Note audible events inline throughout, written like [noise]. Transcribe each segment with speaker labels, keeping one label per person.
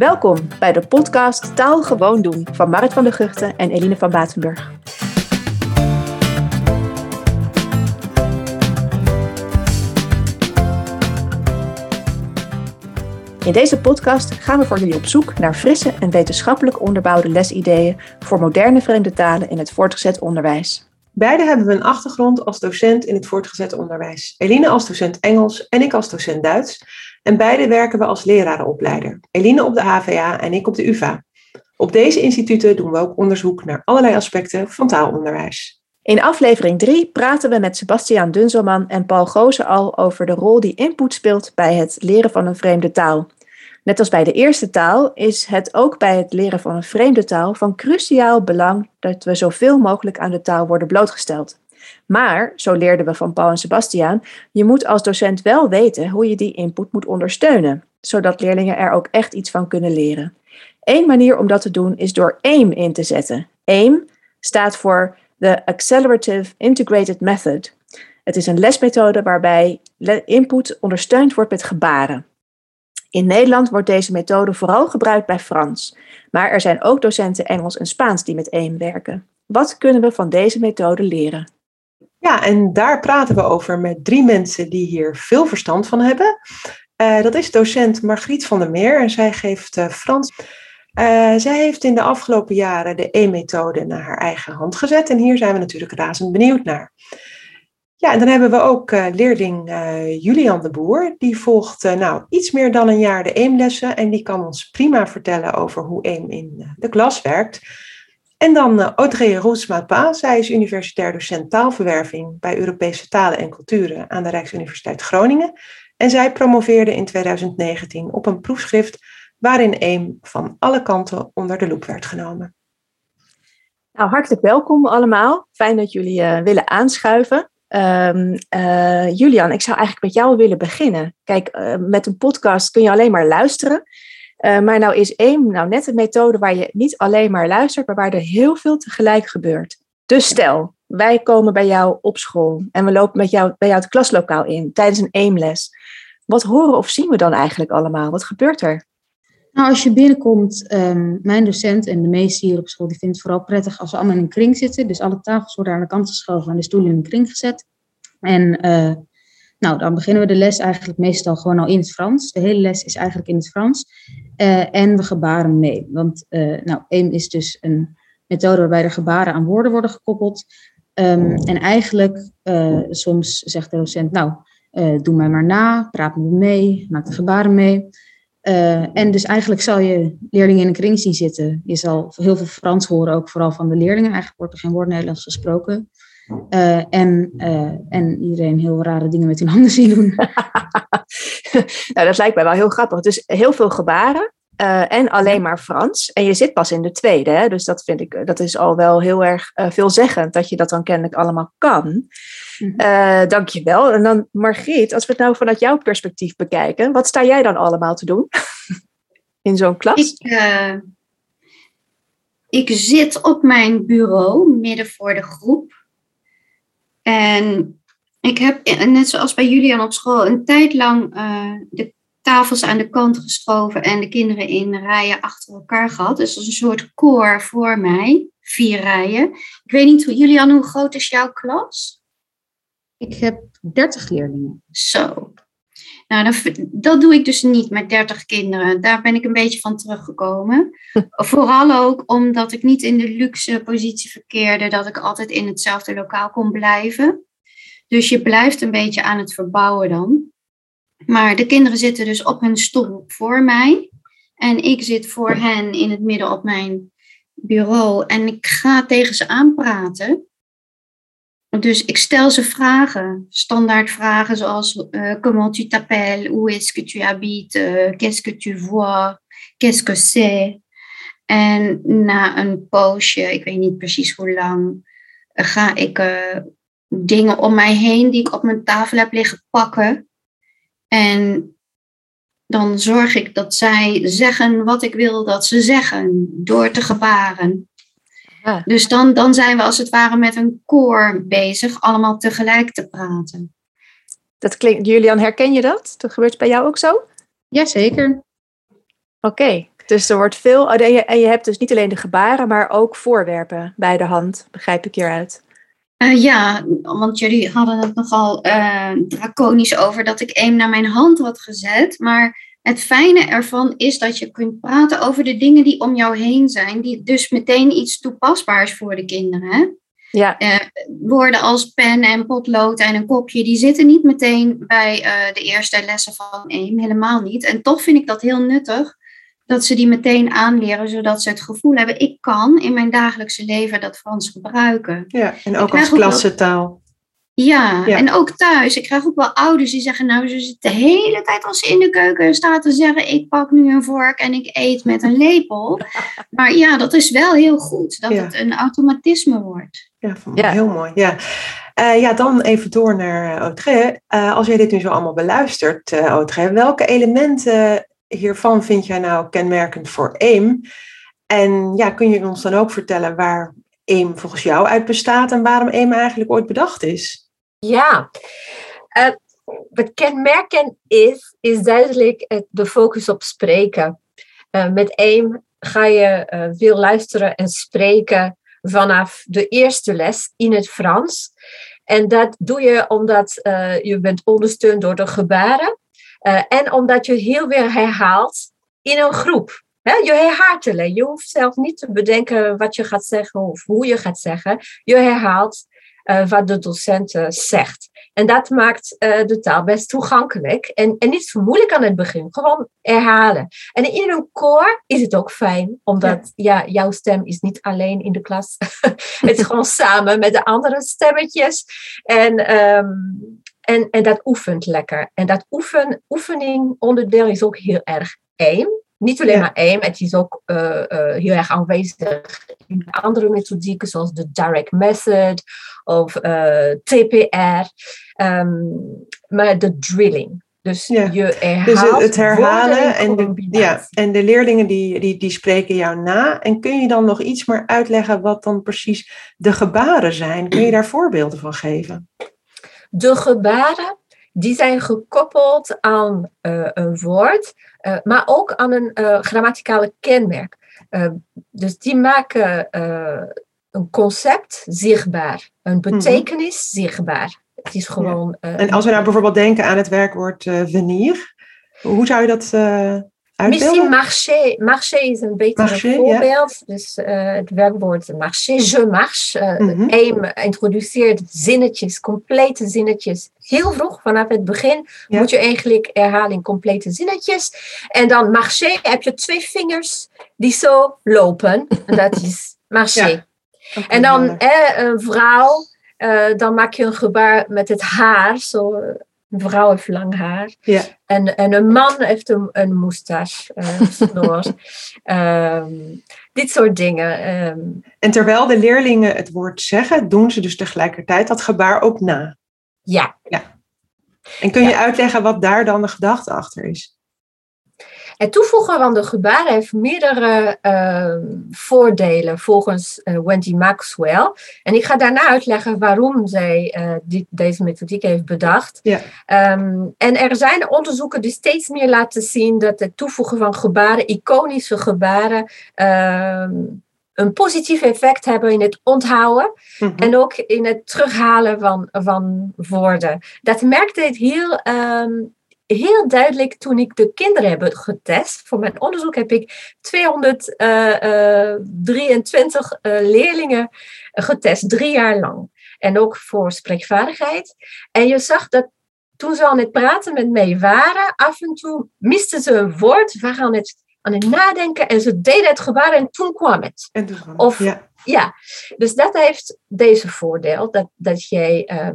Speaker 1: Welkom bij de podcast Taal Gewoon Doen van Marit van der Guchten en Eline van Batenburg. In deze podcast gaan we voor jullie op zoek naar frisse en wetenschappelijk onderbouwde lesideeën voor moderne vreemde talen in het voortgezet onderwijs.
Speaker 2: Beide hebben we een achtergrond als docent in het voortgezet onderwijs. Eline als docent Engels en ik als docent Duits. En beide werken we als lerarenopleider. Eline op de HVA en ik op de UvA. Op deze instituten doen we ook onderzoek naar allerlei aspecten van taalonderwijs.
Speaker 1: In aflevering 3 praten we met Sebastiaan Dunzelman en Paul Gozen al over de rol die input speelt bij het leren van een vreemde taal. Net als bij de eerste taal is het ook bij het leren van een vreemde taal van cruciaal belang dat we zoveel mogelijk aan de taal worden blootgesteld. Maar, zo leerden we van Paul en Sebastiaan, je moet als docent wel weten hoe je die input moet ondersteunen, zodat leerlingen er ook echt iets van kunnen leren. Eén manier om dat te doen is door AIM in te zetten. AIM staat voor de Accelerative Integrated Method. Het is een lesmethode waarbij input ondersteund wordt met gebaren. In Nederland wordt deze methode vooral gebruikt bij Frans, maar er zijn ook docenten Engels en Spaans die met AIM werken. Wat kunnen we van deze methode leren?
Speaker 2: Ja, en daar praten we over met drie mensen die hier veel verstand van hebben. Uh, dat is docent Margriet van der Meer en zij geeft uh, Frans. Uh, zij heeft in de afgelopen jaren de E-methode naar haar eigen hand gezet en hier zijn we natuurlijk razend benieuwd naar. Ja, en dan hebben we ook leerling Julian de Boer. Die volgt nou iets meer dan een jaar de EEM-lessen en die kan ons prima vertellen over hoe EEM in de klas werkt. En dan uh, Audrey Roosma-Pa. Zij is universitair docent taalverwerving bij Europese talen en culturen aan de Rijksuniversiteit Groningen. En zij promoveerde in 2019 op een proefschrift waarin EEM van alle kanten onder de loep werd genomen.
Speaker 1: Nou, hartelijk welkom allemaal. Fijn dat jullie uh, willen aanschuiven. Um, Julian, ik zou eigenlijk met jou willen beginnen. Kijk, met een podcast kun je alleen maar luisteren. Uh, maar nou is één nou net een methode waar je niet alleen maar luistert, maar waar er heel veel tegelijk gebeurt. Dus stel, wij komen bij jou op school en we lopen met jou, bij jou het klaslokaal in tijdens een aimles. Wat horen of zien we dan eigenlijk allemaal? Wat gebeurt er?
Speaker 3: Nou, als je binnenkomt, um, mijn docent en de meesten hier op school, die vinden het vooral prettig als we allemaal in een kring zitten. Dus alle tafels worden aan de kant geschoven en de stoelen in een kring gezet. En uh, nou, dan beginnen we de les eigenlijk meestal gewoon al in het Frans. De hele les is eigenlijk in het Frans. Uh, en we gebaren mee. Want uh, nou, AIM is dus een methode waarbij er gebaren aan woorden worden gekoppeld. Um, en eigenlijk, uh, soms zegt de docent, nou, doe mij maar na, praat me mee, maak de gebaren mee. en dus eigenlijk zal je leerlingen in een kring zien zitten. Je zal heel veel Frans horen, ook vooral van de leerlingen. Eigenlijk wordt er geen woord Nederlands gesproken. Uh, en, uh, en iedereen heel rare dingen met hun [laughs] handen zien doen. [laughs]
Speaker 1: nou, dat lijkt mij wel heel grappig. Dus heel veel gebaren uh, en alleen maar Frans. En je zit pas in de tweede, hè? dus dat vind ik, dat is al wel heel erg veelzeggend dat je dat dan kennelijk allemaal kan. Dank je wel. En dan Margriet, als we het nou vanuit jouw perspectief bekijken, wat sta jij dan allemaal te doen [laughs] in zo'n klas?
Speaker 4: Ik, ik zit op mijn bureau midden voor de groep. En ik heb, net zoals bij Julian op school, een tijd lang uh, de tafels aan de kant geschoven en de kinderen in rijen achter elkaar gehad. Dus dat is een soort koor voor mij, vier rijen. Ik weet niet, Julian, hoe groot is jouw klas?
Speaker 3: Ik heb 30 leerlingen.
Speaker 4: Zo. Nou, dat, dat, doe ik dus niet met 30 kinderen. Daar ben ik een beetje van teruggekomen. [laughs] Vooral ook omdat ik niet in de luxe positie verkeerde dat ik altijd in hetzelfde lokaal kon blijven. Dus je blijft een beetje aan het verbouwen dan. Maar de kinderen zitten dus op hun stoel voor mij. En ik zit voor hen in het midden op mijn bureau. En ik ga tegen ze aanpraten. Dus ik stel ze vragen, standaard vragen zoals uh, comment tu t'appelles, où est-ce que tu habites, uh, qu'est-ce que tu vois, qu'est-ce que c'est. En na een poosje, ik weet niet precies hoe lang, ga ik uh, dingen om mij heen die ik op mijn tafel heb liggen pakken. En dan zorg ik dat zij zeggen wat ik wil dat ze zeggen door te gebaren. Ja. Dus dan, dan zijn we als het ware met een koor bezig, allemaal tegelijk te praten.
Speaker 1: Dat klinkt, Julian, herken je dat? Dat gebeurt bij jou ook zo?
Speaker 3: Jazeker.
Speaker 1: Oké. Dus er wordt veel. oh, En je, en je hebt dus niet alleen de gebaren, maar ook voorwerpen bij de hand, begrijp ik hieruit.
Speaker 4: Eh, ja, want jullie hadden het nogal eh draconisch over dat ik aim naar mijn hand had gezet. Maar het fijne ervan is dat je kunt praten over de dingen die om jou heen zijn. Die dus meteen iets toepasbaars voor de kinderen. Hè?
Speaker 1: Ja,
Speaker 4: Eh, woorden als pen en potlood en een kopje, die zitten niet meteen bij de eerste lessen van AIM, helemaal niet. En toch vind ik dat heel nuttig dat ze die meteen aanleren, zodat ze het gevoel hebben, ik kan in mijn dagelijkse leven dat Frans gebruiken.
Speaker 2: Ja, en ook als klassentaal.
Speaker 4: Ja,
Speaker 2: Ja.
Speaker 4: en ook thuis. Ik krijg ook wel ouders die zeggen, nou, ze zitten de hele tijd als ze in de keuken staat te zeggen, ik pak nu een vork en ik eet met een lepel. [laughs] Maar ja, dat is wel heel goed, dat
Speaker 2: Ja.
Speaker 4: het een automatisme wordt.
Speaker 2: Ja, heel mooi. Ja. Eh, ja, dan even door naar eh, Audrey. Eh, als jij dit nu zo allemaal beluistert, eh Audrey, welke elementen hiervan vind jij nou kenmerkend voor AIM? En ja, kun je ons dan ook vertellen waar AIM volgens jou uit bestaat en waarom AIM eigenlijk ooit bedacht is?
Speaker 5: Ja, Eh, wat kenmerkend is, is duidelijk de focus op spreken. Eh, met AIM ga je eh, veel luisteren en spreken vanaf de eerste les in het Frans. En dat doe je omdat je bent ondersteund door de gebaren. Eh, en omdat je heel veel herhaalt in een groep. Je herhaalt alleen. Je hoeft zelf niet te bedenken wat je gaat zeggen of hoe je gaat zeggen. Je herhaalt eh, wat de docent eh, zegt. En dat maakt de taal best toegankelijk. En, en niet zo moeilijk aan het begin. Gewoon herhalen. En in een koor is het ook fijn. Omdat ja. jouw stem is niet alleen in de klas. [laughs] het is gewoon samen met de andere stemmetjes. En, ehm, en, en dat oefent lekker. En dat oefen, oefening onderdeel is ook heel erg aim. Niet alleen
Speaker 2: Ja.
Speaker 5: maar aim, het is ook eh, eh, heel erg aanwezig in andere methodieken zoals de direct method of eh, TPR. Ehm, maar de drilling. Dus
Speaker 2: Ja.
Speaker 5: je
Speaker 2: Dus
Speaker 5: herhaalt
Speaker 2: het, het herhalen en de, ja, en de leerlingen die, die, die spreken jou na. En kun je dan nog iets meer uitleggen wat dan precies de gebaren zijn? Kun je [clears throat] daar voorbeelden van geven?
Speaker 5: De gebaren die zijn gekoppeld aan eh, een woord, eh, maar ook aan een eh, grammaticale kenmerk. Dus die maken een concept zichtbaar, een betekenis zichtbaar. Het is gewoon.
Speaker 2: En als we nou bijvoorbeeld denken aan het werkwoord venir, hoe zou je dat eh
Speaker 5: Misschien
Speaker 2: uitbeelden?
Speaker 5: marché. Marché is een
Speaker 2: Marché, ja.
Speaker 5: voorbeeld. Dus eh, het werkwoord marché, je marche. eh
Speaker 2: Mhm.
Speaker 5: AIM introduceert zinnetjes, complete zinnetjes. Heel vroeg, vanaf het begin,
Speaker 2: Ja.
Speaker 5: moet je eigenlijk herhalen in complete zinnetjes. En dan marché heb je twee vingers die zo lopen. En dat is [laughs] marché.
Speaker 2: Ja. Oké,
Speaker 5: En dan eh, een vrouw, eh, dan maak je een gebaar met het haar. Zo, eh, een vrouw heeft lang haar.
Speaker 2: Ja.
Speaker 5: En, en een man heeft een, een moustache, eh, snor. [laughs] Ehm, dit soort dingen. ehm,
Speaker 2: En terwijl de leerlingen het woord zeggen, doen ze dus tegelijkertijd dat gebaar ook na.
Speaker 5: ja,
Speaker 2: En kun je uitleggen wat daar dan de gedachte achter is?
Speaker 5: Het toevoegen van de gebaren heeft meerdere ehm, voordelen volgens eh, Wendy Maxwell. En ik ga daarna uitleggen waarom zij eh, deze methodiek heeft bedacht.
Speaker 2: Ja.
Speaker 5: Ehm, en er zijn onderzoeken die steeds meer laten zien dat het toevoegen van gebaren, iconische gebaren, ehm, een positief effect hebben in het onthouden.
Speaker 2: Mhm.
Speaker 5: En ook in het terughalen van, van woorden. Dat merkte ik heel, ehm, heel duidelijk toen ik de kinderen heb getest. Voor mijn onderzoek heb ik 223 eh, leerlingen getest, drie jaar lang. En ook voor spreekvaardigheid. En je zag dat toen ze aan het praten met mij waren, af en toe misten ze een woord, waren aan het, aan het nadenken en ze deden het gebaar en toen kwam het.
Speaker 2: En dus
Speaker 5: Of-
Speaker 2: ja.
Speaker 5: Ja, dus dat heeft deze voordeel, dat, dat jij ehm,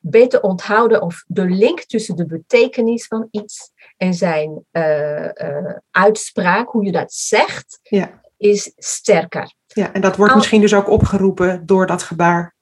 Speaker 5: beter onthouden of de link tussen de betekenis van iets en zijn eh, eh, uitspraak, hoe je dat zegt,
Speaker 2: Ja.
Speaker 5: is sterker.
Speaker 2: ja, en dat wordt
Speaker 5: Al-
Speaker 2: misschien dus ook opgeroepen door dat gebaar.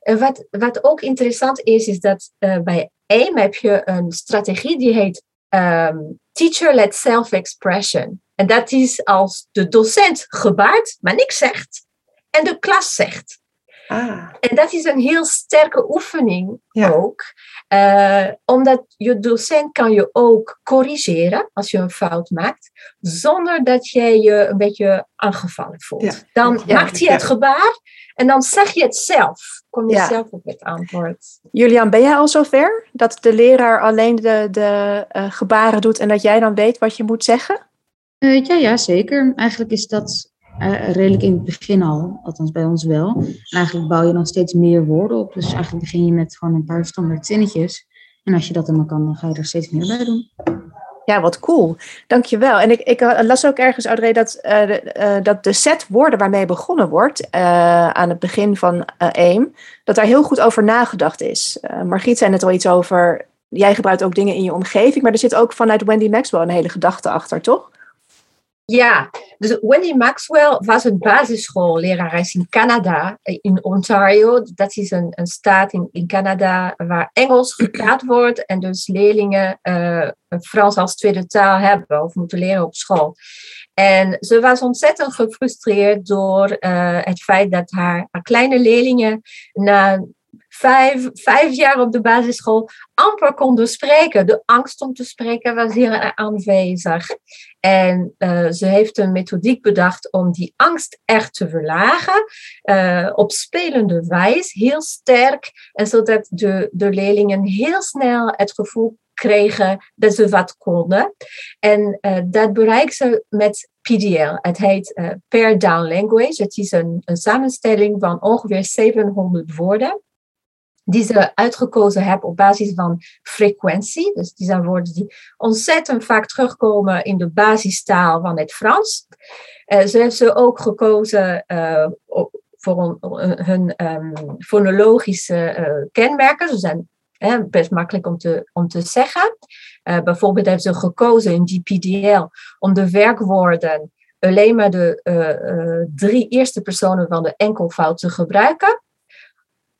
Speaker 5: En wat, wat ook interessant is, is dat eh, bij AIM heb je een strategie die heet ehm, Teacher-led self-expression. En dat is als de docent gebaart, maar niks zegt, en de klas zegt.
Speaker 2: Ah,
Speaker 5: En dat is een heel sterke oefening
Speaker 2: Ja.
Speaker 5: ook. Eh, omdat je docent kan je ook corrigeren als je een fout maakt, zonder dat jij je een beetje aangevallen voelt.
Speaker 2: Ja.
Speaker 5: Dan
Speaker 2: Ja.
Speaker 5: maakt hij het
Speaker 2: Ja.
Speaker 5: gebaar en dan zeg je het zelf. Kom je
Speaker 1: Ja.
Speaker 5: zelf op het antwoord.
Speaker 1: Julian, ben jij al zover dat de leraar alleen de, de eh, gebaren doet en dat jij dan weet wat je moet zeggen?
Speaker 3: Eh, ja, ja, zeker. Eigenlijk is dat eh, redelijk in het begin al, althans bij ons wel. En eigenlijk bouw je dan steeds meer woorden op. Dus eigenlijk begin je met gewoon een paar standaard zinnetjes. En als je dat dan kan, dan ga je er steeds meer bij doen.
Speaker 1: Ja, wat cool. Dankjewel. En ik, ik eh, las ook ergens, Audrey, dat, eh, de, dat de set woorden waarmee begonnen wordt aan het begin van AIM, dat daar heel goed over nagedacht is. Margriet zei net al iets over, jij gebruikt ook dingen in je omgeving, maar er zit ook vanuit Wendy Maxwell een hele gedachte achter, toch?
Speaker 5: Ja, dus Wendy Maxwell was een basisschoollerares in Canada, eh, in Ontario. Dat is een, een staat in, in Canada waar Engels vertaald [clears throat] wordt en dus leerlingen eh, Frans als tweede taal hebben of moeten leren op school. En ze was ontzettend gefrustreerd door eh, het feit dat haar, haar kleine leerlingen na vijf, vijf jaar op de basisschool amper konden spreken. De angst om te spreken was hier aanwezig. En uh, ze heeft een methodiek bedacht om die angst echt te verlagen. Uh, op spelende wijze, heel sterk. En zodat de, de leerlingen heel snel het gevoel kregen dat ze wat konden. En uh, dat bereikt ze met PDL. Het heet Per Down Language. Het is een, een samenstelling van ongeveer 700 woorden die ze uitgekozen hebben op basis van frequentie. Dus die zijn woorden die ontzettend vaak terugkomen in de basistaal van het Frans. Uh, ze heeft ze ook gekozen uh, voor hun um, fonologische uh, kenmerken. Ze zijn best makkelijk om te, om te zeggen. bijvoorbeeld heeft ze gekozen in die PDL om de werkwoorden alleen maar de drie eerste personen van de enkelvoud te gebruiken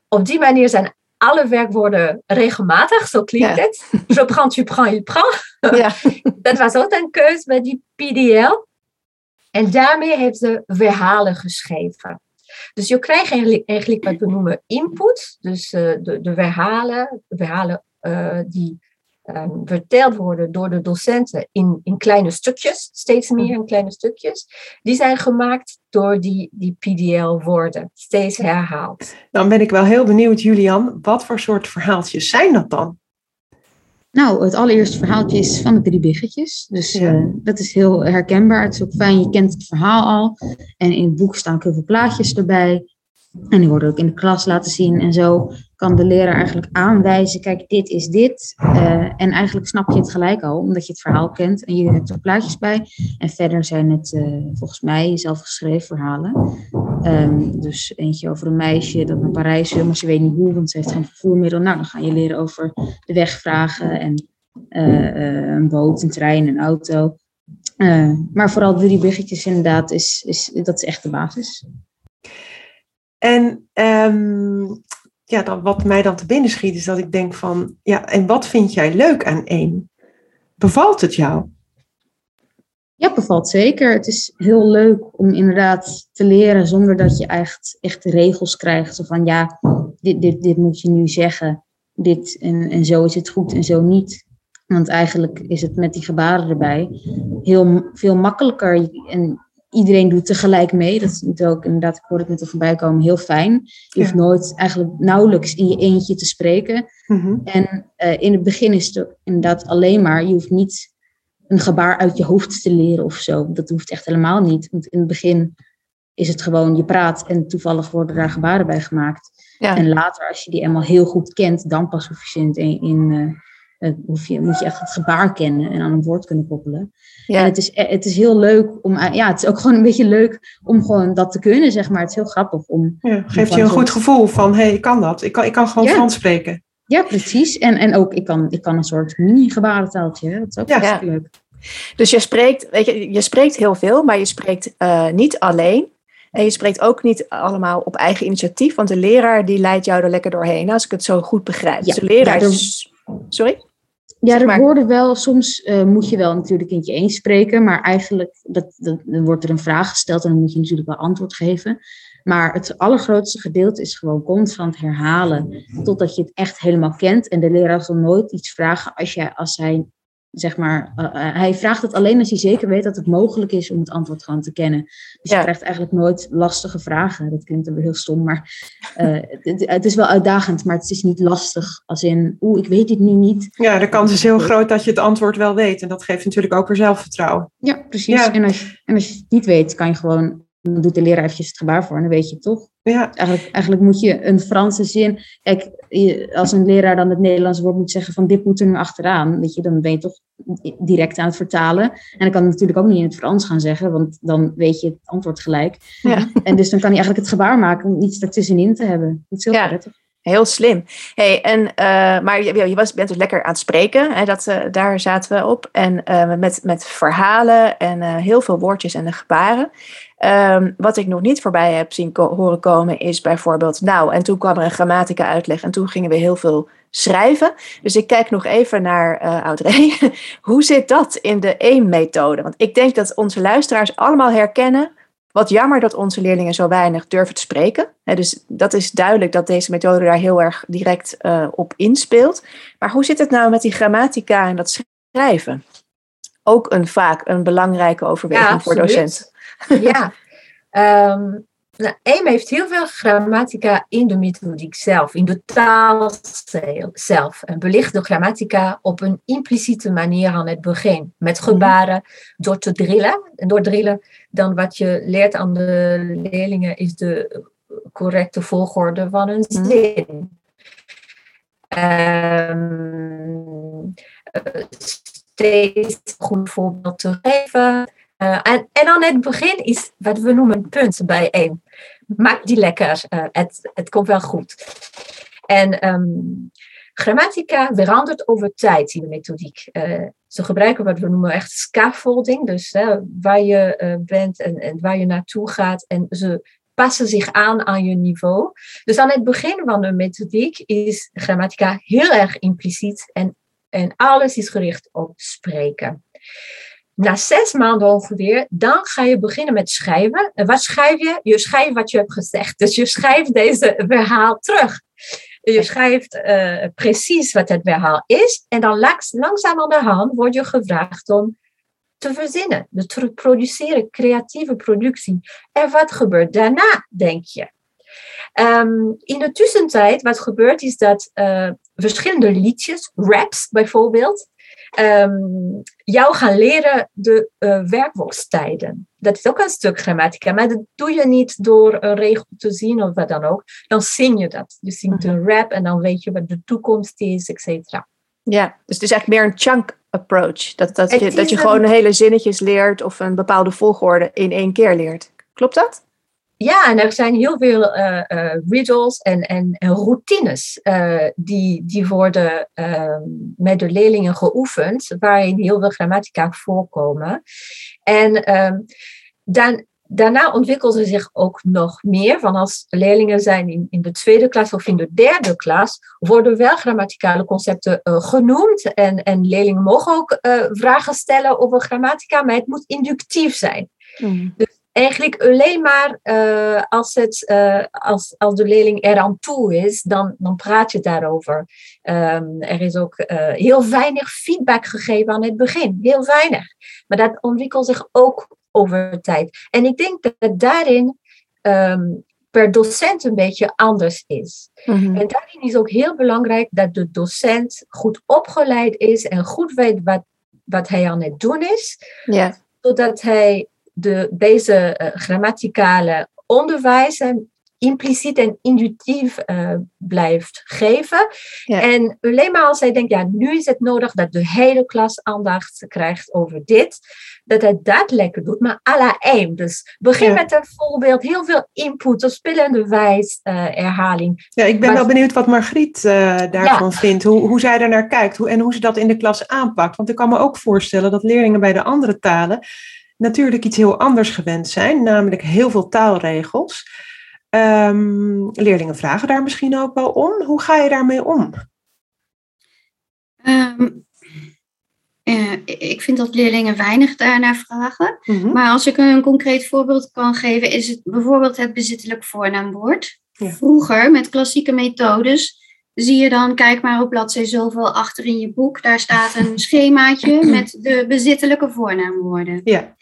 Speaker 5: op die manier zijn alle werkwoorden regelmatig, zo klinkt ja. het. Je prends, tu prends, il prend.
Speaker 1: Ja. [laughs]
Speaker 5: Dat was ook een keus bij die PDL. En daarmee heeft ze verhalen geschreven. Dus je krijgt eigenlijk, wat we noemen input. Dus uh, de, de verhalen, verhalen uh, die um, verteld worden door de docenten in, in kleine stukjes, steeds meer in kleine stukjes. Die zijn gemaakt door die, die PDL-woorden, steeds herhaald.
Speaker 2: Dan ben ik wel heel benieuwd, Julian, wat voor soort verhaaltjes zijn dat dan?
Speaker 3: Nou, het allereerste verhaaltje is van de drie biggetjes. Dus ja. uh, dat is heel herkenbaar. Het is ook fijn, je kent het verhaal al. En in het boek staan ook heel veel plaatjes erbij. En die worden ook in de klas laten zien. En zo kan de leraar eigenlijk aanwijzen, kijk, dit is dit. Uh, en eigenlijk snap je het gelijk al, omdat je het verhaal kent. En je hebt er plaatjes bij. En verder zijn het uh, volgens mij zelfgeschreven verhalen. Um, dus eentje over een meisje dat naar Parijs wil, maar ze weet niet hoe, want ze heeft geen vervoermiddel. Nou, dan ga je leren over de weg vragen en uh, een boot, een trein, een auto. maar vooral drie biggetjes inderdaad, is, is, dat is echt de basis.
Speaker 2: En um, ja, dan, wat mij dan te binnen schiet is dat ik denk van, ja, en wat vind jij leuk aan één? Bevalt het jou?
Speaker 3: Ja, bevalt zeker. Het is heel leuk om inderdaad te leren zonder dat je echt, echt regels krijgt. Zo van, ja, dit, dit, dit moet je nu zeggen. Dit en, en zo is het goed en zo niet. Want eigenlijk is het met die gebaren erbij heel veel makkelijker. En iedereen doet tegelijk mee. Dat is ook inderdaad, ik hoorde het net al voorbij komen, heel fijn. Je hoeft ja. nooit, eigenlijk nauwelijks in je eentje te spreken.
Speaker 2: Mm-hmm.
Speaker 3: En uh, in het begin is het inderdaad alleen maar, je hoeft niet een gebaar uit je hoofd te leren of zo. Dat hoeft echt helemaal niet. Want in het begin is het gewoon, je praat en toevallig worden daar gebaren bij gemaakt.
Speaker 1: Ja.
Speaker 3: En later, als je die eenmaal heel goed kent, dan pas hoef je in, in uh, hoef je, moet je echt het gebaar kennen en aan een woord kunnen koppelen.
Speaker 1: Ja.
Speaker 3: En het is, het is heel leuk om, ja, het is ook gewoon een beetje leuk om gewoon dat te kunnen, zeg maar. Het is heel grappig om.
Speaker 2: Ja, geeft je een goed gevoel van, hé, hey, ik kan dat. Ik kan, ik kan gewoon ja. Frans spreken.
Speaker 3: Ja, precies. En, en ook, ik kan, ik kan een soort mini-gebarentaaltje. Dat is ook ja. leuk.
Speaker 1: Dus je spreekt, weet je, je spreekt heel veel, maar je spreekt uh, niet alleen. En je spreekt ook niet allemaal op eigen initiatief, want de leraar die leidt jou er lekker doorheen, als ik het zo goed begrijp.
Speaker 3: Ja.
Speaker 1: Dus de leraar
Speaker 3: Ja,
Speaker 1: is... Sorry?
Speaker 3: Ja, er worden wel, soms uh, moet je wel natuurlijk in je eens spreken, maar eigenlijk dat, dat, dan wordt er een vraag gesteld en dan moet je natuurlijk wel antwoord geven. Maar het allergrootste gedeelte is gewoon constant herhalen. Totdat je het echt helemaal kent. En de leraar zal nooit iets vragen als, jij, als hij zeg maar, uh, hij vraagt het alleen als hij zeker weet dat het mogelijk is om het antwoord gewoon te kennen. Dus je krijgt eigenlijk nooit lastige vragen. Dat klinkt dan heel stom, maar uh, [laughs] het, het, is wel uitdagend, maar het is niet lastig. Als in, oeh, ik weet dit nu niet.
Speaker 2: Ja, de kans is heel groot dat je het antwoord wel weet. En dat geeft natuurlijk ook weer zelfvertrouwen.
Speaker 3: Ja, precies. Ja. En, als, en als je het niet weet, kan je gewoon dan doet de leraar eventjes het gebaar voor en dan weet je het toch. Ja. Eigenlijk, eigenlijk moet je een Franse zin. Kijk, als een leraar dan het Nederlands woord moet zeggen van dit moet er nu achteraan, weet je, dan ben je toch direct aan het vertalen. En dan kan hij natuurlijk ook niet in het Frans gaan zeggen, want dan weet je het antwoord gelijk. Ja. En dus dan kan hij eigenlijk het gebaar maken om iets ertussenin te hebben. Dat is heel ja. prettig.
Speaker 1: Heel slim. Hey, en, uh, maar je, je was, bent dus lekker aan het spreken. Hè, dat, uh, daar zaten we op. En uh, met, met verhalen en heel veel woordjes en de gebaren. Um, wat ik nog niet voorbij heb zien horen komen is bijvoorbeeld... Nou, en toen kwam er een grammatica uitleg en toen gingen we heel veel schrijven. Dus ik kijk nog even naar Audrey. [laughs] Hoe zit dat in de EEM-methode? Want ik denk dat onze luisteraars allemaal herkennen wat jammer dat onze leerlingen zo weinig durven te spreken. dus dat is duidelijk dat deze methode daar heel erg direct uh, op inspeelt. Maar hoe zit het nou met die grammatica en dat schrijven? Ook een vaak een belangrijke overweging
Speaker 5: ja,
Speaker 1: voor docenten.
Speaker 5: Ja, um, [laughs] nou, EM heeft heel veel grammatica in de methodiek zelf, in de taal zelf. En belicht de grammatica op een impliciete manier aan het begin. Met gebaren, door te drillen. En door drillen, dan wat je leert aan de leerlingen is de correcte volgorde van een zin. Um, steeds een goed voorbeeld te geven. Uh, en, aan het begin is wat we noemen punt één. Maak die lekker, uh, het, het komt wel goed. En um, grammatica verandert over tijd in de methodiek. Uh, ze gebruiken wat we noemen echt scaffolding, dus waar je bent en, en waar je naartoe gaat. En ze passen zich aan aan je niveau. Dus aan het begin van de methodiek is grammatica heel erg impliciet en, en alles is gericht op spreken. Na zes maanden ongeveer, dan ga je beginnen met schrijven. En wat schrijf je? Je schrijft wat je hebt gezegd. Dus je schrijft deze verhaal terug. Je schrijft uh, precies wat het verhaal is. En dan langzaam aan de hand word je gevraagd om te verzinnen. Dus te produceren, creatieve productie. En wat gebeurt daarna, denk je? Um, in de tussentijd, wat gebeurt is dat uh, verschillende liedjes, raps bijvoorbeeld, um, jou gaan leren de uh, werkwoordstijden. Dat is ook een stuk grammatica, maar dat doe je niet door een regel te zien of wat dan ook. Dan zing je dat. Je zingt een mhm. rap en dan weet je wat de toekomst is, et cetera.
Speaker 1: Ja, dus het is eigenlijk meer een chunk approach. Dat, dat je, dat je gewoon hele zinnetjes leert of een bepaalde volgorde in één keer leert. Klopt dat?
Speaker 5: Ja, en er zijn heel veel uh, uh, riddles en, en, en routines uh, die, die worden ehm, met de leerlingen geoefend, waarin heel veel grammatica voorkomen. En um, dan, daarna ontwikkelen ze zich ook nog meer, van als leerlingen zijn in, in de tweede klas of in de derde klas, worden wel grammaticale concepten genoemd en, en leerlingen mogen ook vragen stellen over grammatica, maar het moet inductief zijn. Mm. Dus eigenlijk alleen maar uh, als, het, uh, als, als de leerling eraan toe is, dan, dan praat je daarover. Um, er is ook uh, heel weinig feedback gegeven aan het begin. Heel weinig. Maar dat ontwikkelt zich ook over tijd. En ik denk dat daarin um, per docent een beetje anders is. Mm-hmm. En daarin is ook heel belangrijk dat de docent goed opgeleid is en goed weet wat, wat hij aan het doen is.
Speaker 1: Yeah.
Speaker 5: Zodat hij de, deze uh, grammaticale onderwijs impliciet en intuïtief uh, blijft geven. En alleen maar als hij denkt, ja, nu is het nodig dat de hele klas aandacht krijgt over dit, dat hij dat lekker doet, maar à la aim. Dus begin met een voorbeeld, heel veel input, een spillende wijs uh, herhaling.
Speaker 2: Ja, ik ben wel benieuwd wat Margriet daarvan vindt, hoe, hoe zij er naar kijkt hoe, en hoe ze dat in de klas aanpakt. Want ik kan me ook voorstellen dat leerlingen bij de andere talen natuurlijk iets heel anders gewend zijn, namelijk heel veel taalregels. Um, leerlingen vragen daar misschien ook wel om. Hoe ga je daarmee om?
Speaker 4: Um, uh, ik vind dat leerlingen weinig daarnaar vragen.
Speaker 2: Mhm.
Speaker 4: Maar als ik een concreet voorbeeld kan geven, is het bijvoorbeeld het bezittelijk voornaamwoord.
Speaker 2: Ja.
Speaker 4: Vroeger, met klassieke methodes, zie je dan, kijk maar op bladzij zoveel achter in je boek, daar staat een [laughs] schemaatje met de bezittelijke voornaamwoorden.
Speaker 2: Ja.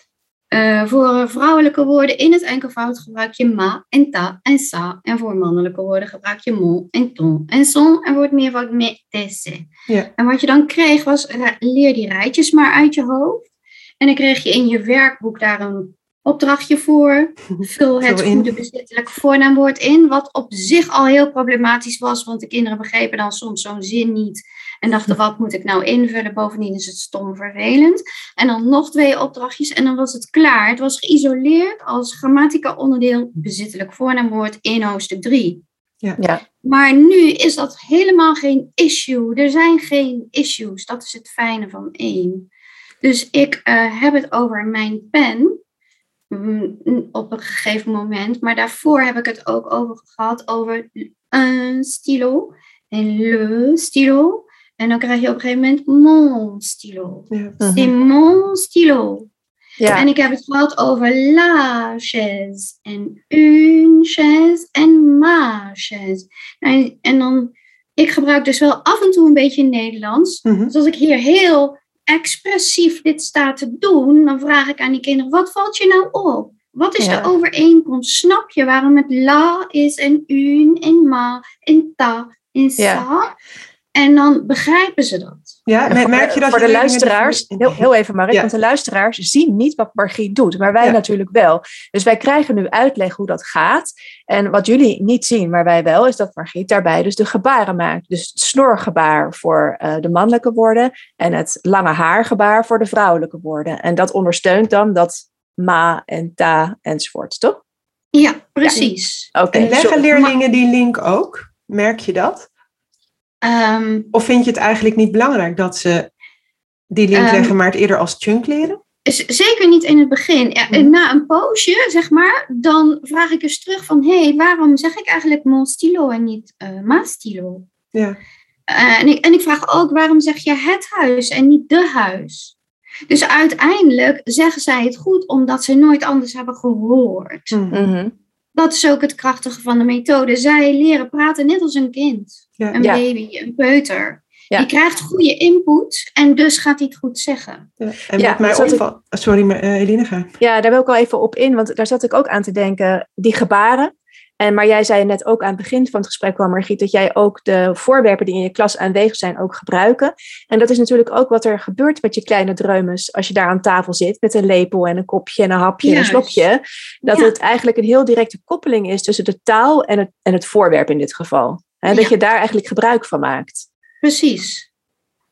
Speaker 4: Eh, voor vrouwelijke woorden in het enkelvoud gebruik je ma en ta en sa. En voor mannelijke woorden gebruik je mon en ton en son. En voor het meervoud me, te, se.
Speaker 2: Ja.
Speaker 4: En wat je dan kreeg was, ra- leer die rijtjes maar uit je hoofd. En dan kreeg je in je werkboek daar een opdrachtje voor. [laughs] Vul het goede bezittelijke voornaamwoord in. Wat op zich al heel problematisch was, want de kinderen begrepen dan soms zo'n zin niet. En dachten, wat moet ik nou invullen? Bovendien is het stom vervelend. En dan nog twee opdrachtjes en dan was het klaar. Het was geïsoleerd als grammatica onderdeel bezittelijk voornaamwoord in hoofdstuk 3.
Speaker 1: Ja.
Speaker 4: Maar nu is dat helemaal geen issue. Er zijn geen issues. Dat is het fijne van één. Dus ik eh, heb het over mijn pen mm, op een gegeven moment. Maar daarvoor heb ik het ook over gehad over een stylo en le stylo. En dan krijg je op een gegeven moment mon stylo.
Speaker 2: Ja.
Speaker 4: C'est mon stylo.
Speaker 1: Ja.
Speaker 4: En ik heb het gehad over la chaise en une chaise en ma chaise. En, en dan, ik gebruik dus wel af en toe een beetje Nederlands.
Speaker 2: Mhm.
Speaker 4: Dus als ik hier heel expressief dit sta te doen, dan vraag ik aan die kinderen, wat valt je nou op? Wat is
Speaker 1: Ja.
Speaker 4: de overeenkomst? Snap je waarom het la is en une en ma en ta en sa?
Speaker 1: Ja.
Speaker 4: En dan begrijpen ze dat.
Speaker 2: Ja,
Speaker 1: En
Speaker 2: me-
Speaker 1: voor,
Speaker 2: merk je dat
Speaker 1: voor
Speaker 2: je
Speaker 1: de
Speaker 2: leerlingen
Speaker 1: luisteraars, heel, heel even Mark,
Speaker 2: Ja.
Speaker 1: want de luisteraars zien niet wat Margriet doet, maar wij
Speaker 2: Ja.
Speaker 1: natuurlijk wel. Dus wij krijgen nu uitleg hoe dat gaat. En wat jullie niet zien, maar wij wel, is dat Margriet daarbij dus de gebaren maakt. Dus het snorgebaar voor eh, de mannelijke woorden en het lange haargebaar voor de vrouwelijke woorden. En dat ondersteunt dan dat ma en ta enzovoort, toch?
Speaker 4: Ja, precies.
Speaker 1: Oké,
Speaker 2: En leggen
Speaker 1: sorry.
Speaker 2: leerlingen die link ook? Merk je dat?
Speaker 4: Ehm,
Speaker 2: Of vind je het eigenlijk niet belangrijk dat ze die link
Speaker 4: Ehm,
Speaker 2: leggen, maar het eerder als chunk leren?
Speaker 4: Zeker niet in het begin. Ja,
Speaker 2: Mhm.
Speaker 4: Na een poosje, zeg maar, dan vraag ik eens terug van... hé, hey, waarom zeg ik eigenlijk mon stilo en niet eh ma stilo?
Speaker 2: Ja.
Speaker 4: Eh, en, ik, en ik vraag ook, waarom zeg je het huis en niet de huis? Dus uiteindelijk zeggen zij het goed omdat ze nooit anders hebben gehoord.
Speaker 2: Mhm.
Speaker 4: Dat is ook het krachtige van de methode. Zij leren praten net als een kind,
Speaker 2: Ja.
Speaker 4: een
Speaker 1: Ja.
Speaker 4: baby, een peuter.
Speaker 1: Ja.
Speaker 4: Die krijgt goede input en dus gaat hij het goed zeggen.
Speaker 2: Ja. En
Speaker 1: Ja,
Speaker 2: mij
Speaker 1: ik-
Speaker 2: opvalt... Sorry, maar, Eline, ga.
Speaker 1: Ja, daar wil ik wel even op in, want daar zat ik ook aan te denken, die gebaren. En, maar jij zei net ook aan het begin van het gesprek kwam, Margriet, dat jij ook de voorwerpen die in je klas aanwezig zijn ook gebruiken. En dat is natuurlijk ook wat er gebeurt met je kleine dreumes als je daar aan tafel zit met een lepel en een kopje en een hapje en een slokje. Dat
Speaker 4: Ja.
Speaker 1: het eigenlijk een heel directe koppeling is tussen de taal en het, en het voorwerp in dit geval. En dat
Speaker 4: Ja.
Speaker 1: je daar eigenlijk gebruik van maakt.
Speaker 4: Precies.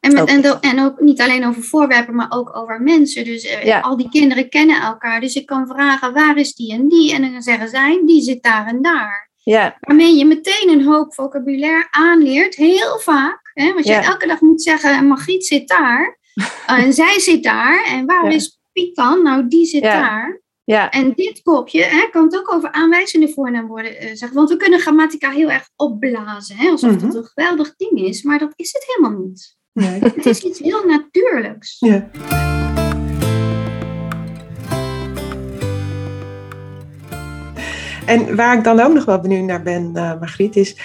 Speaker 4: En, met, en, ook niet alleen over voorwerpen, maar ook over mensen. Dus eh,
Speaker 1: Ja.
Speaker 4: al die kinderen kennen elkaar. Dus ik kan vragen, waar is die en die? En dan zeggen zij, die zit daar en daar.
Speaker 1: Ja,
Speaker 4: Waarmee je meteen een hoop vocabulaire aanleert, heel vaak. Hè? Want je
Speaker 1: Ja.
Speaker 4: elke dag moet zeggen, Margriet zit daar. [laughs] en zij zit daar. En waar
Speaker 1: Ja.
Speaker 4: is Piet dan? Nou, die zit daar.
Speaker 1: ja,
Speaker 4: En dit kopje hè, kan het ook over aanwijzende voornaamwoorden eh, zeggen. Want we kunnen grammatica heel erg opblazen. Hè, alsof
Speaker 2: Mhm.
Speaker 4: het een geweldig ding is. Maar dat is het helemaal niet.
Speaker 2: Nee. [laughs]
Speaker 4: Het is iets heel natuurlijks.
Speaker 2: Ja. En waar ik dan ook nog wel benieuwd naar ben, eh Margriet, is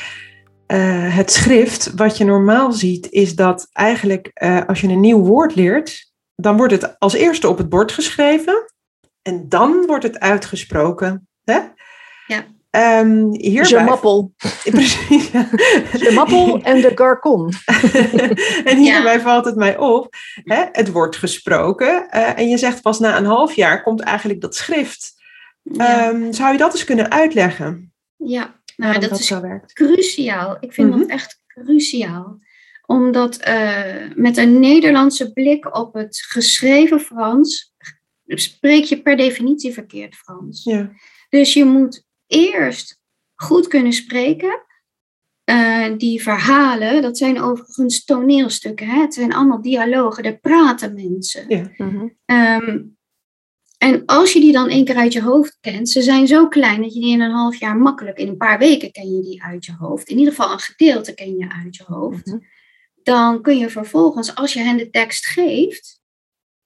Speaker 2: eh, het schrift. Wat je normaal ziet, is dat eigenlijk eh, als je een nieuw woord leert, dan wordt het als eerste op het bord geschreven en dan wordt het uitgesproken. Hè?
Speaker 4: Ja.
Speaker 2: Ehm,
Speaker 1: je
Speaker 2: hierbij,
Speaker 1: mappel. [laughs]
Speaker 2: Precies.
Speaker 1: De mappel en de garcon. [laughs]
Speaker 2: en hierbij valt het mij op, hè, het wordt gesproken eh, en je zegt pas na een half jaar komt eigenlijk dat schrift.
Speaker 4: Ja,
Speaker 2: Ehm, zou je dat eens kunnen uitleggen?
Speaker 4: ja. nou, dat
Speaker 2: dat
Speaker 4: is
Speaker 2: zo werkt?
Speaker 4: cruciaal. Ik vind
Speaker 2: Mhm.
Speaker 4: dat echt cruciaal. Omdat eh, met een Nederlandse blik op het geschreven Frans spreek je per definitie verkeerd Frans.
Speaker 2: Ja.
Speaker 4: Dus je moet eerst goed kunnen spreken. Eh, die verhalen, dat zijn overigens toneelstukken. Hè? Het zijn allemaal dialogen, daar praten mensen.
Speaker 2: Ja.
Speaker 1: Mhm.
Speaker 4: Ehm, en als je die dan één keer uit je hoofd kent, ze zijn zo klein dat je die in een half jaar makkelijk, in een paar weken ken je die uit je hoofd. In ieder geval een gedeelte ken je uit je hoofd.
Speaker 1: Mhm.
Speaker 4: Dan kun je vervolgens, als je hen de tekst geeft,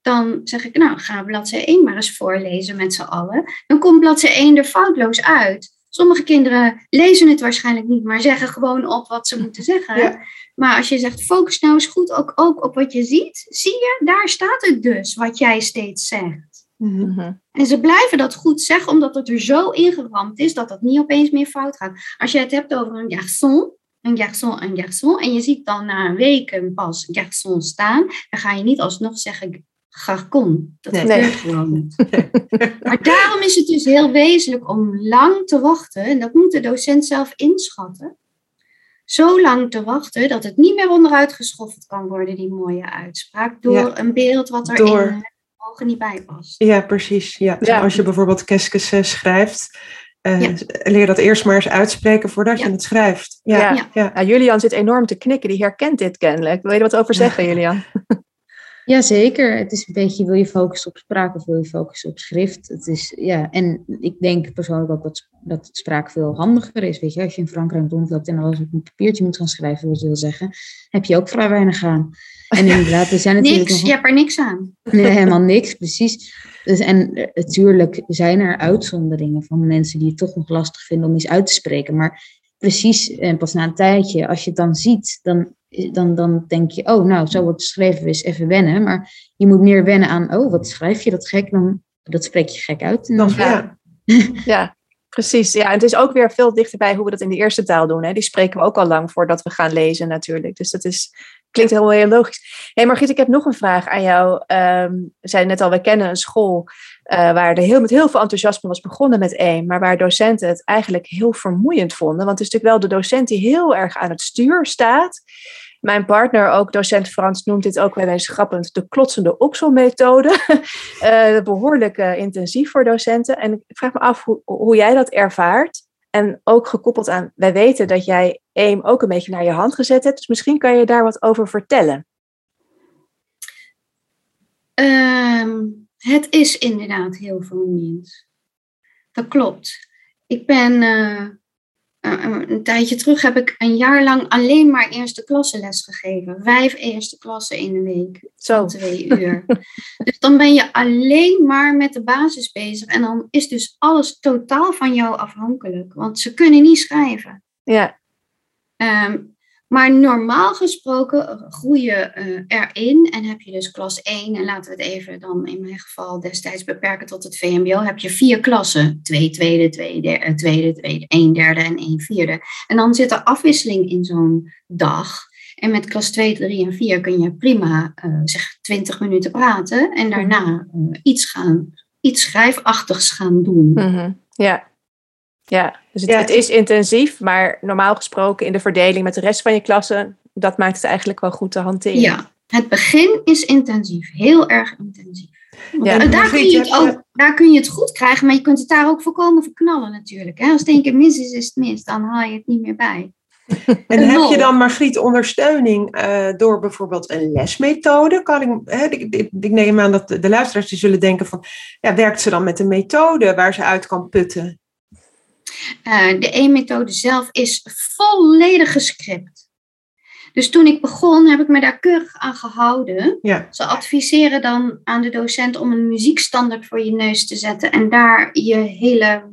Speaker 4: dan zeg ik, nou, ga bladzij 1 maar eens voorlezen met z'n allen. Dan komt bladzij 1 er foutloos uit. Sommige kinderen lezen het waarschijnlijk niet, maar zeggen gewoon op wat ze moeten zeggen.
Speaker 2: Ja.
Speaker 4: Maar als je zegt, focus nou eens goed ook, ook op wat je ziet, zie je, daar staat het dus, wat jij steeds zegt.
Speaker 2: Mhm.
Speaker 4: En ze blijven dat goed zeggen, omdat het er zo ingeramd is dat dat niet opeens meer fout gaat. Als je het hebt over een garçon, een garçon, een garçon, en je ziet dan na weken pas garçon staan, dan ga je niet alsnog zeggen garcon. Dat
Speaker 2: Nee.
Speaker 4: gebeurt gewoon niet. [laughs] Maar daarom is het dus heel wezenlijk om lang te wachten, en dat moet de docent zelf inschatten, zo lang te wachten dat het niet meer onderuit geschoffeld kan worden, die mooie uitspraak, door
Speaker 2: Ja.
Speaker 4: een beeld wat er
Speaker 2: Door-
Speaker 4: in de ogen niet bij past.
Speaker 2: Ja, precies. Ja.
Speaker 1: Ja.
Speaker 2: Als je bijvoorbeeld keskes eh, schrijft, eh,
Speaker 4: Ja.
Speaker 2: leer dat eerst maar eens uitspreken voordat
Speaker 4: Ja.
Speaker 2: je het schrijft. Ja,
Speaker 1: Ja.
Speaker 2: ja. ja.
Speaker 1: Julian zit enorm te knikken, die herkent dit kennelijk. Wil je er wat over [laughs] zeggen, Julian?
Speaker 3: Jazeker, het is een beetje, wil je focussen op spraak of wil je focussen op schrift? Het is, ja, en ik denk persoonlijk ook dat, dat spraak veel handiger is. Weet je, als je in Frankrijk rondloopt en alles op een papiertje moet gaan schrijven, wat je wil zeggen, heb je ook vrij weinig aan. En inderdaad, er zijn [laughs] natuurlijk
Speaker 4: Niks,
Speaker 3: nog-
Speaker 4: je hebt er niks aan.
Speaker 3: Nee, helemaal niks, precies. Dus, en eh, natuurlijk zijn er uitzonderingen van mensen die het toch nog lastig vinden om iets uit te spreken. Maar precies, en pas na een tijdje, als je het dan ziet, dan, dan, dan denk je, oh, nou, zo wordt het geschreven, is even wennen. Maar je moet meer wennen aan, oh, wat schrijf je dat gek, dan, dat spreek je gek uit.
Speaker 2: Dan,
Speaker 3: dan-
Speaker 2: ja. [laughs]
Speaker 1: Ja, precies. Ja, en het is ook weer veel dichterbij hoe we dat in de eerste taal doen. Hè. Die spreken we ook al lang voordat we gaan lezen natuurlijk. Dus dat is, klinkt heel, heel logisch. hey Margriet, ik heb nog een vraag aan jou. Ehm, we zeiden net al, we kennen een school eh, waar er heel, met heel veel enthousiasme was begonnen met één. Maar waar docenten het eigenlijk heel vermoeiend vonden. Want het is natuurlijk wel de docent die heel erg aan het stuur staat. Mijn partner, ook docent Frans, noemt dit ook wel eens grappend de klotsende okselmethode. [laughs] Eh, behoorlijk eh, intensief voor docenten. En ik vraag me af hoe, hoe jij dat ervaart. En ook gekoppeld aan, wij weten dat jij AIM ook een beetje naar je hand gezet hebt. Dus misschien kan je daar wat over vertellen.
Speaker 4: Ehm, het is inderdaad heel vermoeiend. Dat klopt. Ik ben eh, eh, een tijdje terug heb ik een jaar lang alleen maar eerste klasse les gegeven. Vijf eerste klassen in de week.
Speaker 1: Zo.
Speaker 4: twee uur. [laughs] dus dan ben je alleen maar met de basis bezig. En dan is dus alles totaal van jou afhankelijk. Want ze kunnen niet schrijven.
Speaker 1: Ja,
Speaker 4: Ehm, maar normaal gesproken groei je eh, erin en heb je dus klas 1. En laten we het even dan in mijn geval destijds beperken tot het VMBO. Heb je vier klassen. Twee tweede, twee derde, eh, tweede, tweede, één derde en één vierde. En dan zit er afwisseling in zo'n dag. En met klas 2, 3 en 4 kun je prima eh, zeg 20 minuten praten. En daarna eh, iets, gaan, iets schrijfachtigs gaan doen.
Speaker 1: mhm, ja. Ja, dus het,
Speaker 2: Ja.
Speaker 1: het is intensief, maar normaal gesproken in de verdeling met de rest van je klassen, dat maakt het eigenlijk wel goed te hanteren.
Speaker 4: Ja, het begin is intensief. Heel erg intensief.
Speaker 1: Ja.
Speaker 4: En daar, kun je het ook, daar kun je het goed krijgen, maar je kunt het daar ook voorkomen verknallen natuurlijk. Hè? Als het één keer mis is, is het mis. Dan haal je het niet meer bij. [laughs]
Speaker 2: En heb je dan, Margriet, ondersteuning eh, door bijvoorbeeld een lesmethode? Kan ik, hè, ik, ik, ik neem aan dat de, de luisteraars die zullen denken van, ja, werkt ze dan met een methode waar ze uit kan putten?
Speaker 4: Eh, de E-methode zelf is volledig gescript. Dus toen ik begon, heb ik me daar keurig aan gehouden.
Speaker 2: Ja,
Speaker 4: Ze adviseren dan aan de docent om een muziekstandaard voor je neus te zetten en daar je hele,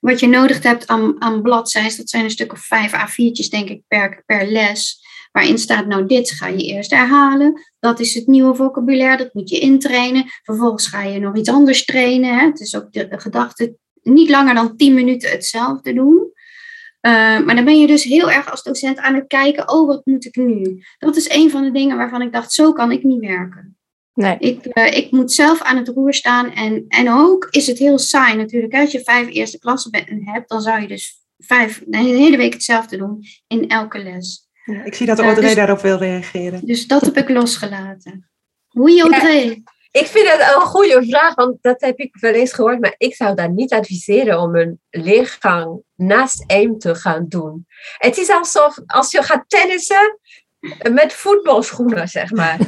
Speaker 4: wat je nodig hebt aan, aan bladzijden, dat zijn een stuk of vijf A4'tjes denk ik per, per les, waarin staat nou dit ga je eerst herhalen, dat is het nieuwe vocabulaire, dat moet je intrainen, vervolgens ga je nog iets anders trainen. Hè. Het is ook de, de gedachte niet langer dan 10 minuten hetzelfde doen. Uh, maar dan ben je dus heel erg als docent aan het kijken, oh wat moet ik nu? Dat is een van de dingen waarvan ik dacht, zo kan ik niet werken.
Speaker 1: Nee.
Speaker 4: Ik, uh, ik moet zelf aan het roer staan en, en ook is het heel saai natuurlijk. Als je vijf eerste klassen hebt, dan zou je dus vijf, de hele week hetzelfde doen in elke les.
Speaker 2: ja ik zie dat Audrey uh, dus, daarop wil reageren.
Speaker 4: Dus dat heb ik losgelaten. Hoe Audrey? Ja.
Speaker 5: Ik vind dat een goede vraag, want dat heb ik wel eens gehoord, maar ik zou daar niet adviseren om een leergang naast AIM te gaan doen. Het is alsof als je gaat tennissen met voetbalschoenen, zeg maar.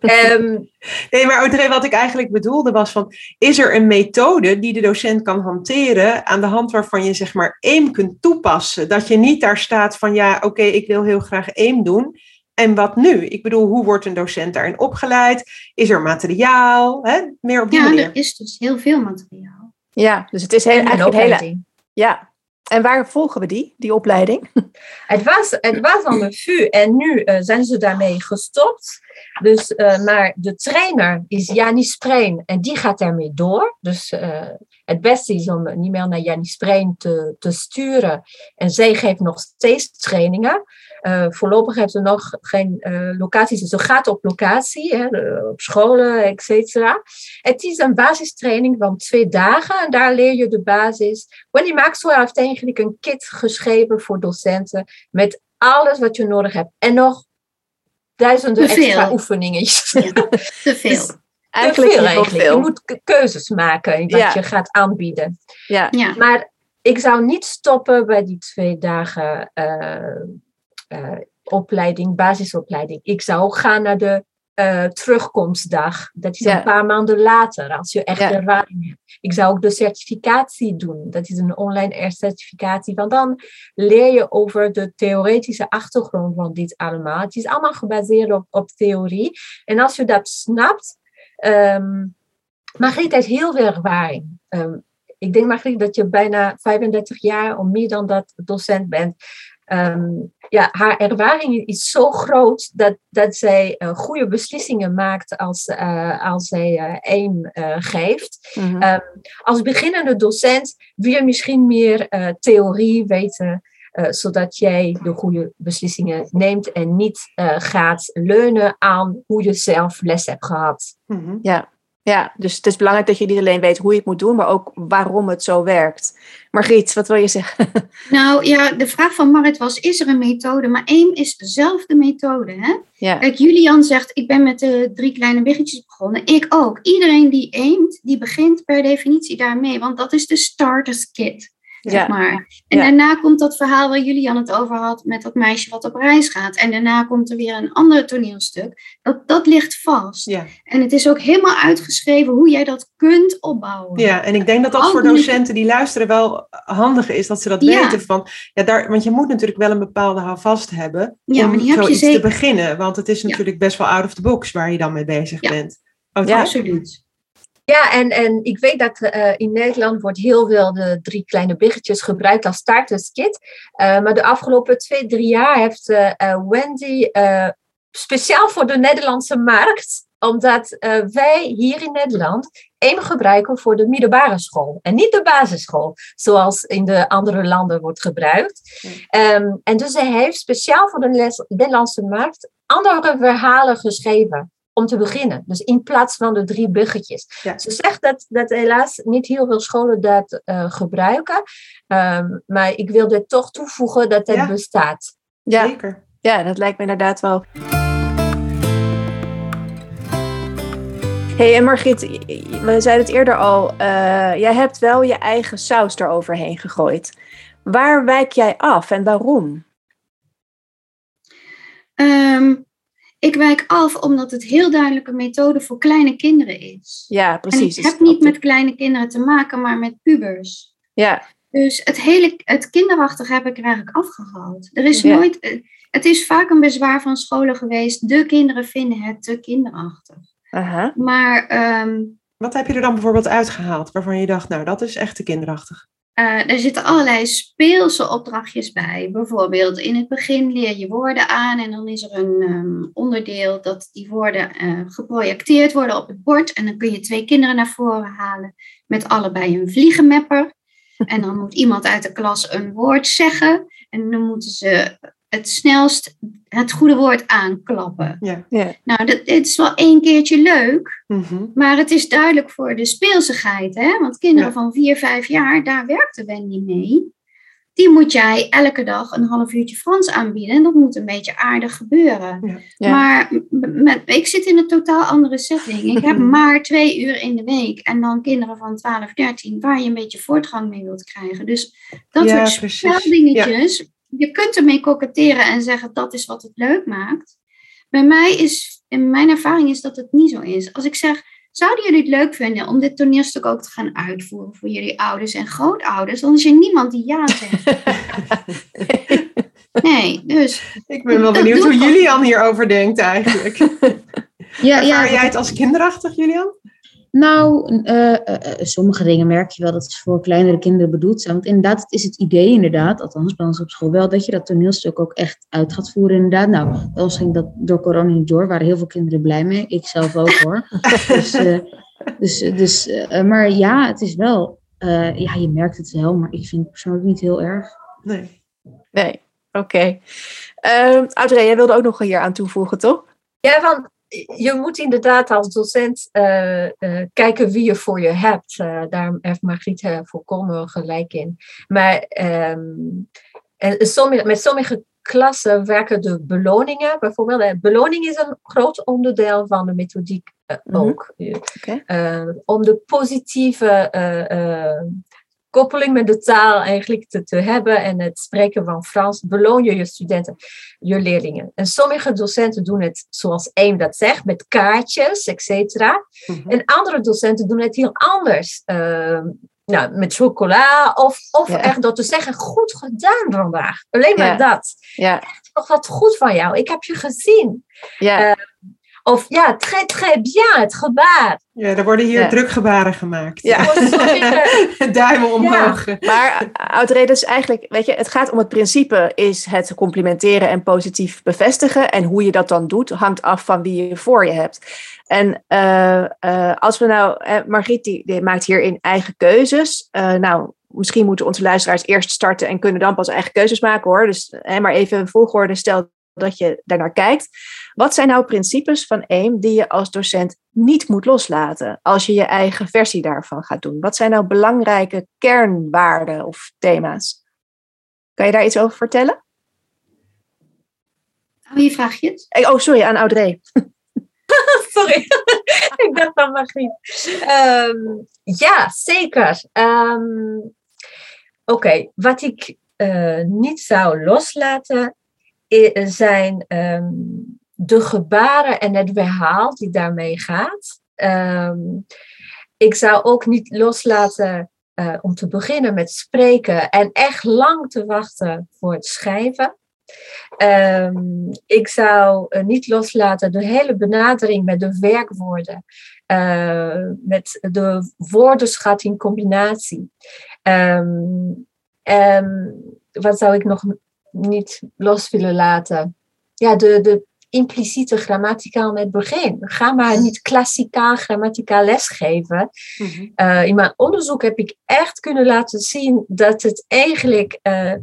Speaker 2: um, [laughs] nee, maar Audrey, wat ik eigenlijk bedoelde was van, is er een methode die de docent kan hanteren aan de hand waarvan je zeg maar AIM kunt toepassen? Dat je niet daar staat van, ja, oké, okay, ik wil heel graag AIM doen. En wat nu? Ik bedoel, hoe wordt een docent daarin opgeleid? Is er materiaal? Hè? Meer op die
Speaker 4: Ja,
Speaker 2: manier.
Speaker 4: er is dus heel veel materiaal.
Speaker 1: Ja, dus het is heel,
Speaker 5: En een
Speaker 1: eigenlijk een hele... Ja. En waar volgen we die, die opleiding? [laughs]
Speaker 5: Het was, het was aan de VU en nu eh, zijn ze daarmee gestopt. Dus, eh, maar de trainer is Janis Spreen en die gaat ermee door. Dus eh, het beste is om niet meer naar Janis Spreen te, te sturen. En zij geeft nog steeds trainingen. Eh, voorlopig heeft ze nog geen eh, locaties. Dus ze gaat op locatie, hè, op scholen, et cetera. Het is een basistraining van twee dagen en daar leer je de basis. Wendy Maxwell heeft eigenlijk een kit geschreven voor docenten met alles wat je nodig hebt. En nog duizenden extra oefeningetjes. [laughs]
Speaker 4: Ja, [laughs] te veel.
Speaker 5: Dus
Speaker 1: Eigenlijk
Speaker 5: te veel eigenlijk. Je moet ke- keuzes maken in wat
Speaker 1: Ja.
Speaker 5: je gaat aanbieden.
Speaker 1: Ja.
Speaker 4: Ja.
Speaker 5: Maar ik zou niet stoppen bij die twee dagen eh, eh, opleiding, basisopleiding. Ik zou gaan naar de eh, terugkomstdag. Dat is
Speaker 1: Ja.
Speaker 5: een paar maanden later, als je echt
Speaker 1: Ja.
Speaker 5: ervaring hebt. Ik zou ook de certificatie doen. Dat is een online certificatie. Want dan leer je over de theoretische achtergrond van dit allemaal. Het is allemaal gebaseerd op, op theorie. En als je dat snapt, ehm Margriet heeft heel veel ervaring. Ehm, ik denk, Margriet, dat je bijna 35 jaar of meer dan dat docent bent. Ehm, ja, haar ervaring is zo groot dat, dat zij eh, goede beslissingen maakt als, eh, als zij eh één eh, geeft.
Speaker 1: Mhm.
Speaker 5: Ehm, als beginnende docent wil je misschien meer eh, theorie weten, eh, zodat jij de goede beslissingen neemt en niet eh, gaat leunen aan hoe je zelf les hebt gehad.
Speaker 2: Mhm.
Speaker 1: Ja. Ja, dus het is belangrijk dat je niet alleen weet hoe je het moet doen, maar ook waarom het zo werkt. Margriet, wat wil je zeggen? [laughs]
Speaker 4: Nou ja, de vraag van Marit was, is er een methode? Maar één is dezelfde methode. Hè?
Speaker 1: Ja,
Speaker 4: Kijk, Julian zegt, ik ben met de drie kleine biggetjes begonnen. Ik ook. Iedereen die aimt, die begint per definitie daarmee. Want dat is de starters kit. Zeg
Speaker 1: ja,
Speaker 4: maar. En
Speaker 1: Ja.
Speaker 4: daarna komt dat verhaal waar Julian het over had met dat meisje wat op reis gaat. En daarna komt er weer een ander toneelstuk. Dat, dat ligt vast.
Speaker 2: Ja.
Speaker 4: En het is ook helemaal uitgeschreven hoe jij dat kunt opbouwen.
Speaker 2: ja, en ik denk dat dat voor docenten die luisteren wel handig is, dat ze dat weten van, ja, daar, want je moet natuurlijk wel een bepaalde houvast hebben om
Speaker 4: heb
Speaker 2: zoiets te beginnen, want het is natuurlijk best wel out of the box waar je dan mee bezig bent. Oké.
Speaker 1: Ja.
Speaker 4: Absoluut.
Speaker 5: Ja, en, en ik weet dat eh, in Nederland wordt heel veel de drie kleine biggetjes gebruikt als starterskit. Eh maar de afgelopen twee, drie jaar heeft eh, Wendy speciaal voor de Nederlandse markt, omdat wij hier in Nederland één gebruiken voor de middelbare school en niet de basisschool, zoals in de andere landen wordt gebruikt. Ehm, en dus hij heeft speciaal voor de Nederlandse markt andere verhalen geschreven om te beginnen. Dus in plaats van de drie buggetjes.
Speaker 2: Ja.
Speaker 5: Ze zegt dat, dat helaas niet heel veel scholen dat eh, gebruiken. Ehm, maar ik wil dit toch toevoegen dat het
Speaker 2: Ja.
Speaker 5: bestaat.
Speaker 1: ja,
Speaker 2: Zeker.
Speaker 1: ja, dat lijkt me inderdaad wel. hey, en Margriet, we zeiden het eerder al, eh, jij hebt wel je eigen saus eroverheen gegooid. Waar wijk jij af en waarom?
Speaker 4: Ehm, ik wijk af omdat het heel duidelijk een methode voor kleine kinderen is.
Speaker 1: Ja,
Speaker 4: En
Speaker 1: precies.
Speaker 4: ik heb niet met kleine kinderen te maken, maar met pubers.
Speaker 1: Ja,
Speaker 4: Dus het hele, het kinderachtig heb ik er eigenlijk afgehaald. Er is
Speaker 1: Ja.
Speaker 4: nooit, eh, het is vaak een bezwaar van scholen geweest. De kinderen vinden het te kinderachtig.
Speaker 1: aha.
Speaker 4: Maar ehm,
Speaker 2: Wat heb je er dan bijvoorbeeld uitgehaald waarvan je dacht, nou, dat is echt te kinderachtig?
Speaker 4: Eh, er zitten allerlei speelse opdrachtjes bij. Bijvoorbeeld in het begin leer je woorden aan en dan is er een ehm, onderdeel dat die woorden eh, geprojecteerd worden op het bord. En dan kun je twee kinderen naar voren halen met allebei een vliegenmapper. En dan moet iemand uit de klas een woord zeggen en dan moeten ze het snelst het goede woord aanklappen.
Speaker 2: Ja.
Speaker 1: Ja,
Speaker 4: Nou, dat, dit is wel één keertje leuk,
Speaker 2: Mhm.
Speaker 4: maar het is duidelijk voor de speelsigheid. Hè? Want kinderen
Speaker 2: Ja.
Speaker 4: van 4, 5 jaar, daar werkte Wendy mee. Die moet jij elke dag een half uurtje Frans aanbieden. En dat moet een beetje aardig gebeuren.
Speaker 2: Ja.
Speaker 1: Ja.
Speaker 4: Maar met, ik zit in een totaal andere setting. Ik heb [laughs] maar twee uur in de week. En dan kinderen van 12, 13, waar je een beetje voortgang mee wilt krijgen. Dus dat
Speaker 2: Ja,
Speaker 4: soort
Speaker 2: precies.
Speaker 4: speldingetjes. Je kunt ermee koketteren en zeggen dat is wat het leuk maakt. Bij mij is, in mijn ervaring is dat het niet zo is. Als ik zeg, zouden jullie het leuk vinden om dit toneelstuk ook te gaan uitvoeren voor jullie ouders en grootouders? Dan is er niemand die ja zegt. [laughs] Nee, dus.
Speaker 2: Ik ben wel benieuwd hoe. Julian hierover denkt eigenlijk.
Speaker 3: Ja,
Speaker 2: Ervaar
Speaker 3: ja,
Speaker 2: jij het als kinderachtig, Julian?
Speaker 3: Nou, eh, eh, eh, sommige dingen merk je wel dat ze voor kleinere kinderen bedoeld zijn. Want inderdaad, het is het idee inderdaad, althans bij ons op school wel, dat je dat toneelstuk ook echt uit gaat voeren inderdaad. Nou, bij ons ging dat door corona niet door, waren heel veel kinderen blij mee. Ik zelf ook hoor. [laughs] dus, eh, dus, dus, maar ja, het is wel, eh, ja, je merkt het wel, maar ik vind het persoonlijk niet heel erg.
Speaker 2: Nee.
Speaker 1: Nee, oké. Ehm Audrey, jij wilde ook nog hier aan toevoegen, toch?
Speaker 5: Ja, want je moet inderdaad als docent eh, eh, kijken wie je voor je hebt. Eh, daar heeft Margriet volkomen gelijk in. Maar ehm, en sommige, met sommige klassen werken de beloningen. Bijvoorbeeld, beloning is een groot onderdeel van de methodiek
Speaker 1: Mhm.
Speaker 5: ook. Om de positieve koppeling met de taal eigenlijk te, te hebben en het spreken van Frans, beloon je je studenten, je leerlingen. En sommige docenten doen het zoals één dat zegt, met kaartjes, et cetera.
Speaker 2: Mhm.
Speaker 5: En andere docenten doen het heel anders. Eh, nou, met chocola of, of
Speaker 1: Ja.
Speaker 5: echt door te zeggen, goed gedaan vandaag. Alleen maar
Speaker 1: Ja.
Speaker 5: dat.
Speaker 1: Ja,
Speaker 5: Toch wat goed van jou. Ik heb je gezien.
Speaker 1: ja.
Speaker 5: Eh, Of ja, très très bien, het gebaar.
Speaker 2: Ja, er worden hier
Speaker 1: Ja.
Speaker 2: drukgebaren gemaakt.
Speaker 1: Ja.
Speaker 5: Sommige- [laughs]
Speaker 2: Duimen omhoog.
Speaker 1: Maar Audrey, dus eigenlijk, weet je, het gaat om het principe is het complimenteren en positief bevestigen. En hoe je dat dan doet, hangt af van wie je voor je hebt. En eh, eh, als we nou, eh, Margriet die, die maakt hierin eigen keuzes. Eh, nou, misschien moeten onze luisteraars eerst starten en kunnen dan pas eigen keuzes maken hoor. Dus eh, maar even een volgorde, stel dat je daarnaar kijkt. Wat zijn nou principes van AIM die je als docent niet moet loslaten als je je eigen versie daarvan gaat doen? Wat zijn nou belangrijke kernwaarden of thema's? Kan je daar iets over vertellen?
Speaker 4: Oh, je vraagt je het?
Speaker 1: Eh, Oh, sorry, aan Audrey. [laughs]
Speaker 5: Sorry, [laughs] ik dacht van Margriet. Ehm, ja, zeker. Ehm, Oké, wat ik eh, niet zou loslaten zijn ehm, de gebaren en het verhaal die daarmee gaat. Ehm, ik zou ook niet loslaten eh, om te beginnen met spreken en echt lang te wachten voor het schrijven. Ehm, ik zou eh, niet loslaten de hele benadering met de werkwoorden, eh, met de woordenschat in combinatie. Wat zou ik nog niet los willen laten? Ja, de, de impliciete grammatica aan het begin. Ga maar niet klassikaal grammaticaal lesgeven.
Speaker 2: Mhm.
Speaker 5: Uh, in mijn onderzoek heb ik echt kunnen laten zien dat het eigenlijk uh, uh,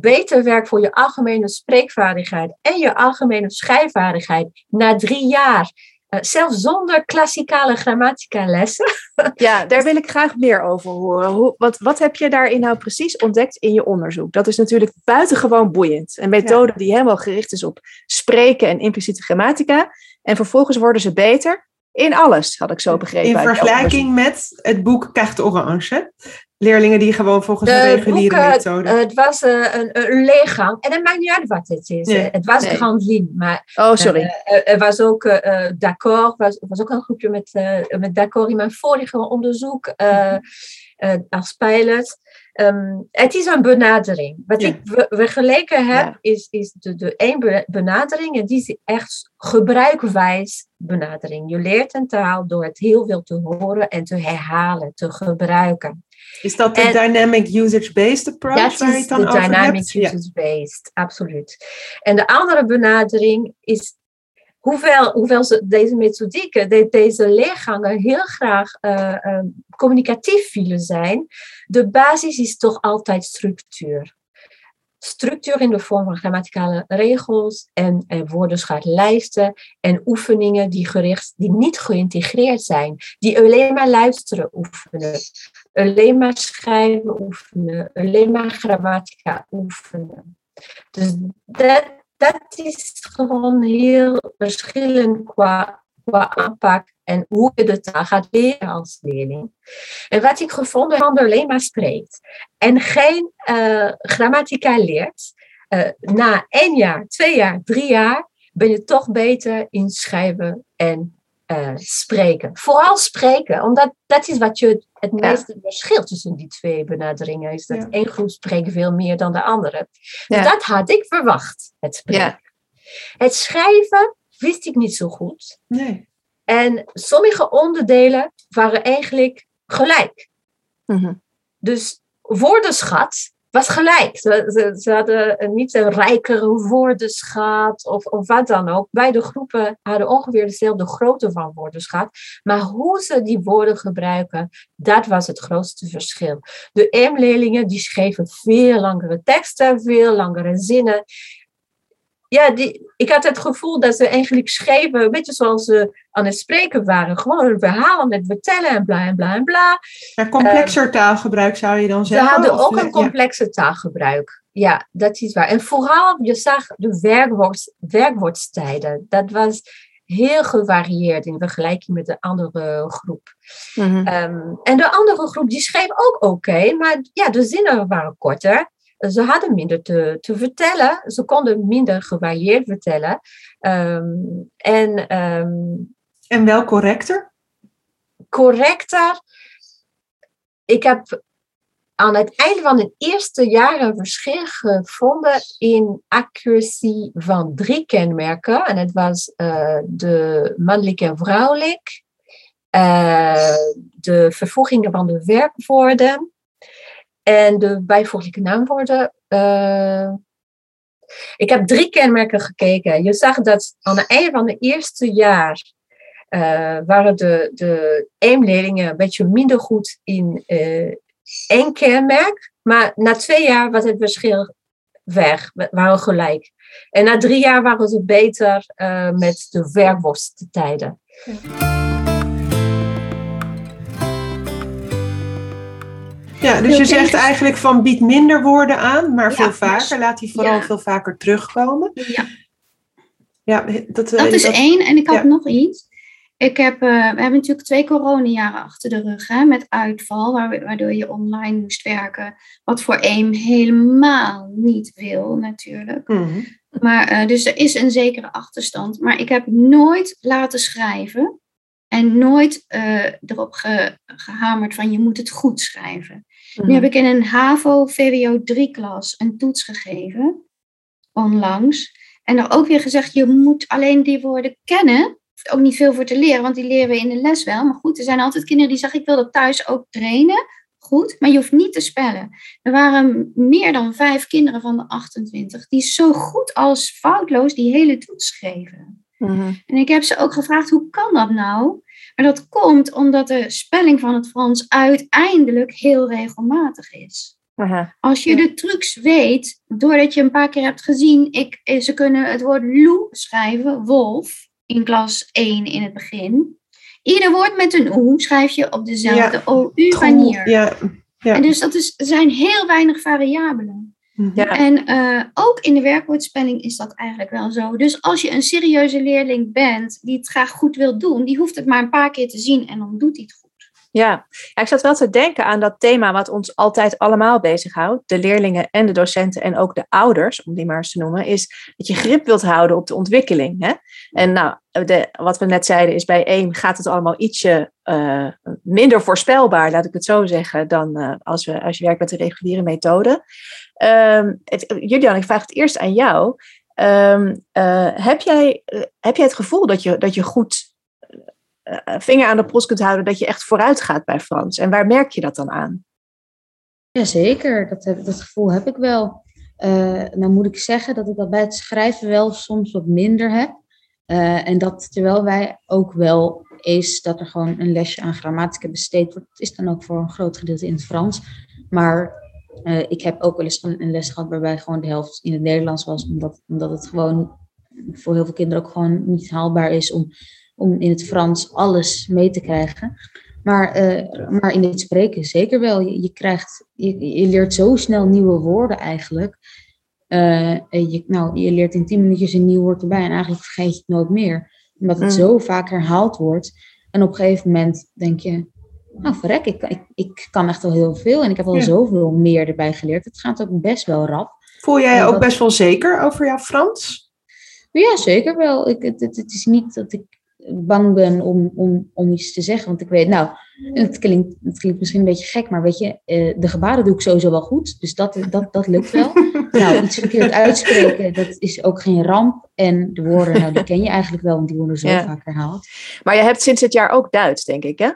Speaker 5: beter werkt voor je algemene spreekvaardigheid en je algemene schrijfvaardigheid na drie jaar. Uh, zelfs zonder klassikale grammatica lessen. [laughs]
Speaker 1: Ja, daar wil ik graag meer over horen. Hoe, wat, wat heb je daarin nou precies ontdekt in je onderzoek? Dat is natuurlijk buitengewoon boeiend. Een methode ja. die helemaal gericht is op spreken en impliciete grammatica. En vervolgens worden ze beter in alles, had ik zo begrepen.
Speaker 2: In vergelijking met het boek Carte Orange. Leerlingen die gewoon volgens de, reguliere
Speaker 5: boeken,
Speaker 2: methode.
Speaker 5: het was uh, een, een leergang. En het maakt niet uit wat het is. Nee. Het was nee. Grand Ligne. Maar,
Speaker 1: oh, sorry.
Speaker 5: Uh, er was ook uh, D'accord. was, was ook een groepje met, met D'accord in mijn vorige onderzoek als pilot. Um, het is een benadering. Wat ja. ik vergeleken heb, ja. is, is de, de één benadering. En die is echt gebruikwijs benadering. Je leert een taal door het heel veel te horen en te herhalen, te gebruiken.
Speaker 2: Is dat de en, dynamic usage-based approach?
Speaker 5: Dat
Speaker 2: waar je het dan
Speaker 5: dynamic usage-based, ja. absoluut. En de andere benadering is hoewel, hoewel ze, deze methodieken, de, deze leergangen heel graag uh, uh, communicatief willen zijn, de basis is toch altijd structuur. Structuur in de vorm van grammaticale regels en, en woordenschatlijsten en oefeningen die, gericht, die niet geïntegreerd zijn, die alleen maar luisteren oefenen, alleen maar schrijven oefenen, alleen maar grammatica oefenen. Dus dat, dat is gewoon heel verschillend qua, qua aanpak en hoe je de taal gaat leren als leerling. En wat ik gevonden heb, alleen maar spreekt en geen uh, grammatica leert, uh, na één jaar, twee jaar, drie jaar, ben je toch beter in schrijven en eh, spreken. Vooral spreken, omdat dat is wat je het meeste verschil tussen die twee benaderingen is. Dat één groep spreekt veel meer dan de andere. Dus dat had ik verwacht, het spreken. Het schrijven wist ik niet zo goed.
Speaker 2: Nee.
Speaker 5: En sommige onderdelen waren eigenlijk gelijk.
Speaker 1: Mhm.
Speaker 5: Dus woordenschat was gelijk. Ze, hadden niet een rijkere woordenschat of, of wat dan ook. Beide groepen hadden ongeveer dezelfde grootte van woordenschat. Maar hoe ze die woorden gebruiken, dat was het grootste verschil. De M-leerlingen die schreven veel langere teksten, veel langere zinnen ja, die, ik had het gevoel dat ze eigenlijk schreven, een beetje zoals ze aan het spreken waren. Gewoon een verhaal aan het vertellen en bla en bla en bla.
Speaker 2: Maar complexer taalgebruik zou je dan zeggen?
Speaker 5: Ze hadden ook een complexer taalgebruik. Ja, dat is waar. En vooral, je zag de werkwoord, werkwoordstijden. Dat was heel gevarieerd in vergelijking met de andere groep.
Speaker 1: Mhm.
Speaker 5: Ehm, en de andere groep die schreef ook oké, maar ja, de zinnen waren korter. Ze hadden minder te, te vertellen. Ze konden minder gevarieerd vertellen. Ehm, en, ehm,
Speaker 2: en wel correcter?
Speaker 5: Correcter. Ik heb aan het einde van het eerste jaar een verschil gevonden in accuracy van drie kenmerken. En het was uh, de mannelijk en vrouwelijk, uh, de vervoegingen van de werkwoorden en de bijvoeglijke naamwoorden. Uh, ik heb drie kenmerken gekeken. Je zag dat aan het einde van het eerste jaar uh, waren de, de leerlingen een beetje minder goed in uh, één kenmerk. Maar na twee jaar was het verschil weg, waren gelijk. En na drie jaar waren ze beter met de werkwoordstijden. Ja.
Speaker 2: Ja, dus je zegt eigenlijk van bied minder woorden aan, maar veel vaker. Laat die vooral veel vaker terugkomen.
Speaker 4: Ja.
Speaker 2: Ja, dat,
Speaker 4: dat is één. En ik had nog iets. Ik heb, uh, we hebben natuurlijk twee coronajaren achter de rug hè, met uitval, waardoor je online moest werken. Wat voor één helemaal niet wil, natuurlijk.
Speaker 2: Mm -hmm.
Speaker 4: Maar, uh, dus er is een zekere achterstand. Maar ik heb nooit laten schrijven en nooit uh, erop ge, gehamerd van je moet het goed schrijven.
Speaker 2: Mhm.
Speaker 4: Nu heb ik in een HAVO VWO 3 klas een toets gegeven, onlangs. En er ook weer gezegd, je moet alleen die woorden kennen. Er ook niet veel voor te leren, want die leren we in de les wel. Maar goed, er zijn altijd kinderen die zeggen, ik wil dat thuis ook trainen. Goed, maar je hoeft niet te spellen. Er waren meer dan vijf kinderen van de 28 die zo goed als foutloos die hele toets schreven.
Speaker 1: Mhm.
Speaker 4: En ik heb ze ook gevraagd, hoe kan dat nou? Maar dat komt omdat de spelling van het Frans uiteindelijk heel regelmatig is.
Speaker 1: Aha.
Speaker 4: Als je de trucs weet, doordat je een paar keer hebt gezien, ik, eh, ze kunnen het woord loup schrijven, wolf, in klas 1 in het begin. Ieder woord met een oe schrijf je op dezelfde OU-manier.
Speaker 2: Ja. Ja.
Speaker 4: En dus dat is, er zijn heel weinig variabelen.
Speaker 2: Mhm.
Speaker 1: Ja.
Speaker 4: En eh, ook in de werkwoordspelling is dat eigenlijk wel zo. Dus als je een serieuze leerling bent die het graag goed wil doen, die hoeft het maar een paar keer te zien en dan doet hij het goed.
Speaker 1: Ja. ja, ik zat wel te denken aan dat thema wat ons altijd allemaal bezighoudt. De leerlingen en de docenten en ook de ouders, om die maar eens te noemen, is dat je grip wilt houden op de ontwikkeling. Hè? En nou, de, wat we net zeiden is bij één gaat het allemaal ietsje uh, minder voorspelbaar, laat ik het zo zeggen, dan uh, als, we, als je werkt met de reguliere methode. Um, het, Julian, ik vraag het eerst aan jou. Um, uh, heb, jij, heb jij het gevoel dat je, dat je goed uh, vinger aan de pols kunt houden, dat je echt vooruit gaat bij Frans? En waar merk je dat dan aan?
Speaker 3: Jazeker, dat, dat gevoel heb ik wel. Uh, nou moet ik zeggen dat ik dat bij het schrijven wel soms wat minder heb. En dat terwijl wij ook wel is dat er gewoon een lesje aan grammatica besteed wordt, is dan ook voor een groot gedeelte in het Frans. Maar uh, ik heb ook wel eens een, een les gehad waarbij gewoon de helft in het Nederlands was, omdat, omdat het gewoon voor heel veel kinderen ook gewoon niet haalbaar is om, om in het Frans alles mee te krijgen. Maar, uh, maar in het spreken zeker wel. Je, je, krijgt, je, je leert zo snel nieuwe woorden eigenlijk. Uh, je, nou, je leert in tien minuutjes een nieuw woord erbij en eigenlijk vergeet je het nooit meer. Omdat het mm. zo vaak herhaald wordt. En op een gegeven moment denk je, nou verrek, ik, ik, ik kan echt wel heel veel. En ik heb al ja. zoveel meer erbij geleerd. Het gaat ook best wel rap.
Speaker 2: Voel jij je ook dat... best wel zeker over jouw Frans?
Speaker 3: Ja, zeker wel. Ik, het, het, het is niet dat ik bang ben om, om, om iets te zeggen. Want ik weet, nou, het klinkt, het klinkt misschien een beetje gek, maar weet je, eh, de gebaren doe ik sowieso wel goed. Dus dat, dat, dat lukt wel. [laughs] nou, iets verkeerd uitspreken, dat is ook geen ramp. En de woorden, nou, die ken je eigenlijk wel, want die worden zo
Speaker 1: Ja.
Speaker 3: vaak herhaald.
Speaker 1: Maar je hebt sinds dit jaar ook Duits, denk ik, hè?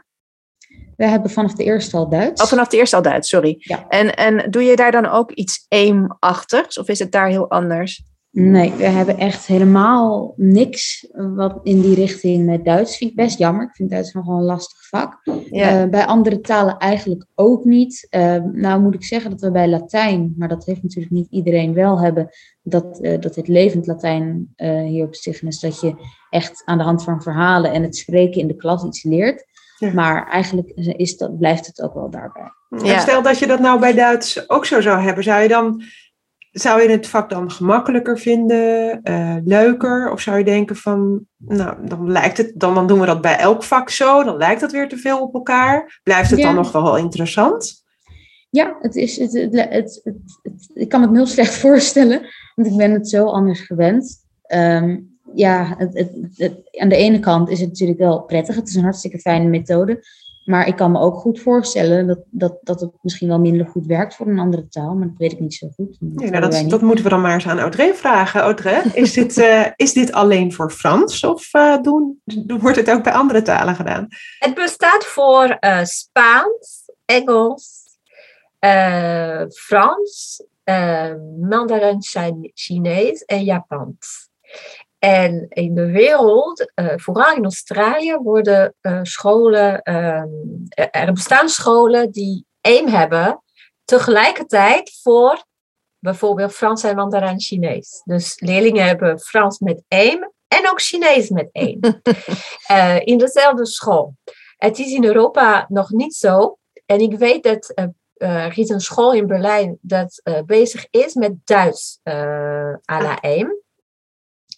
Speaker 3: We hebben vanaf de eerste al Duits.
Speaker 1: Oh, vanaf de eerste al Duits, sorry.
Speaker 3: Ja.
Speaker 1: En, en doe je daar dan ook iets aimachtigs? Of is het daar heel anders?
Speaker 3: Nee, we hebben echt helemaal niks wat in die richting met Duits. Vind ik best jammer. Ik vind Duits nogal een lastig vak.
Speaker 1: Ja.
Speaker 3: Eh, bij andere talen eigenlijk ook niet. Eh, nou moet ik zeggen dat we bij Latijn, maar dat heeft natuurlijk niet iedereen wel hebben, dat, eh, dat het levend Latijn hier op Stignes, dat je echt aan de hand van verhalen en het spreken in de klas iets leert.
Speaker 2: Ja.
Speaker 3: Maar eigenlijk is dat, blijft het ook wel daarbij.
Speaker 2: En stel dat je dat nou bij Duits ook zo zou hebben, zou je dan zou je het vak dan gemakkelijker vinden, eh, leuker? Of zou je denken van, nou, dan lijkt het, dan, dan doen we dat bij elk vak zo, dan lijkt dat weer te veel op elkaar. Blijft het
Speaker 3: Ja.
Speaker 2: dan nog wel interessant?
Speaker 3: Ja, het is, het, het, het, het- het- ik kan het me heel slecht [laughs] voorstellen, want ik ben het zo anders gewend. Ehm, ja, het, het, het- aan de ene kant is het natuurlijk wel prettig. Het is een hartstikke fijne methode. Maar ik kan me ook goed voorstellen dat, dat, dat het misschien wel minder goed werkt voor een andere taal. Maar dat weet ik niet zo goed. Dat
Speaker 2: Ja, nou, dat,
Speaker 3: niet.
Speaker 2: dat moeten we dan maar eens aan Audrey vragen. Audrey, is dit, [laughs] eh, is dit alleen voor Frans of eh, doen, wordt het ook bij andere talen gedaan?
Speaker 5: Het bestaat voor eh, Spaans, Engels, eh, Frans, Mandarin Chine- Chinees en Japans. En in de wereld, eh, vooral in Australië, worden eh, scholen, ehm, er- er bestaan scholen die aim hebben tegelijkertijd voor bijvoorbeeld Frans en Mandarin Chinees. Dus leerlingen hebben Frans met aim en ook Chinees met aim. [laughs] Eh, in dezelfde school. Het is in Europa nog niet zo. En ik weet dat eh, eh, er is een school in Berlijn dat eh, bezig is met Duits eh à la aim.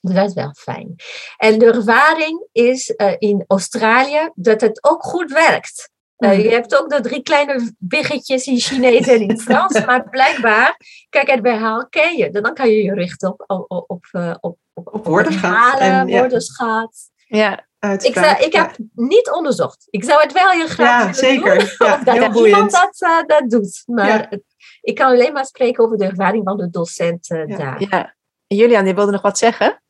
Speaker 5: Dus dat is wel fijn. En de ervaring is eh, in Australië dat het ook goed werkt. Eh, je hebt ook de drie kleine biggetjes in Chinees en in Frans, [laughs] maar blijkbaar, kijk, het verhaal ken je. Dan kan je je richten op, op, op, op, eh, op, op,
Speaker 2: Op woordenschat en, ja.
Speaker 5: woordenschat.
Speaker 1: Ja,
Speaker 5: Ik, zou, ik heb niet onderzocht. Ik zou het wel heel graag
Speaker 2: Ja,
Speaker 5: willen
Speaker 2: zeker. [laughs]
Speaker 5: doen.
Speaker 2: Ja,
Speaker 5: of dat
Speaker 2: heel boeiend.
Speaker 5: iemand dat, dat doet. Maar
Speaker 2: Ja.
Speaker 5: het- ik kan alleen maar spreken over de ervaring van de docent
Speaker 2: Ja.
Speaker 5: daar.
Speaker 1: ja. Julian, die wilde nog wat zeggen?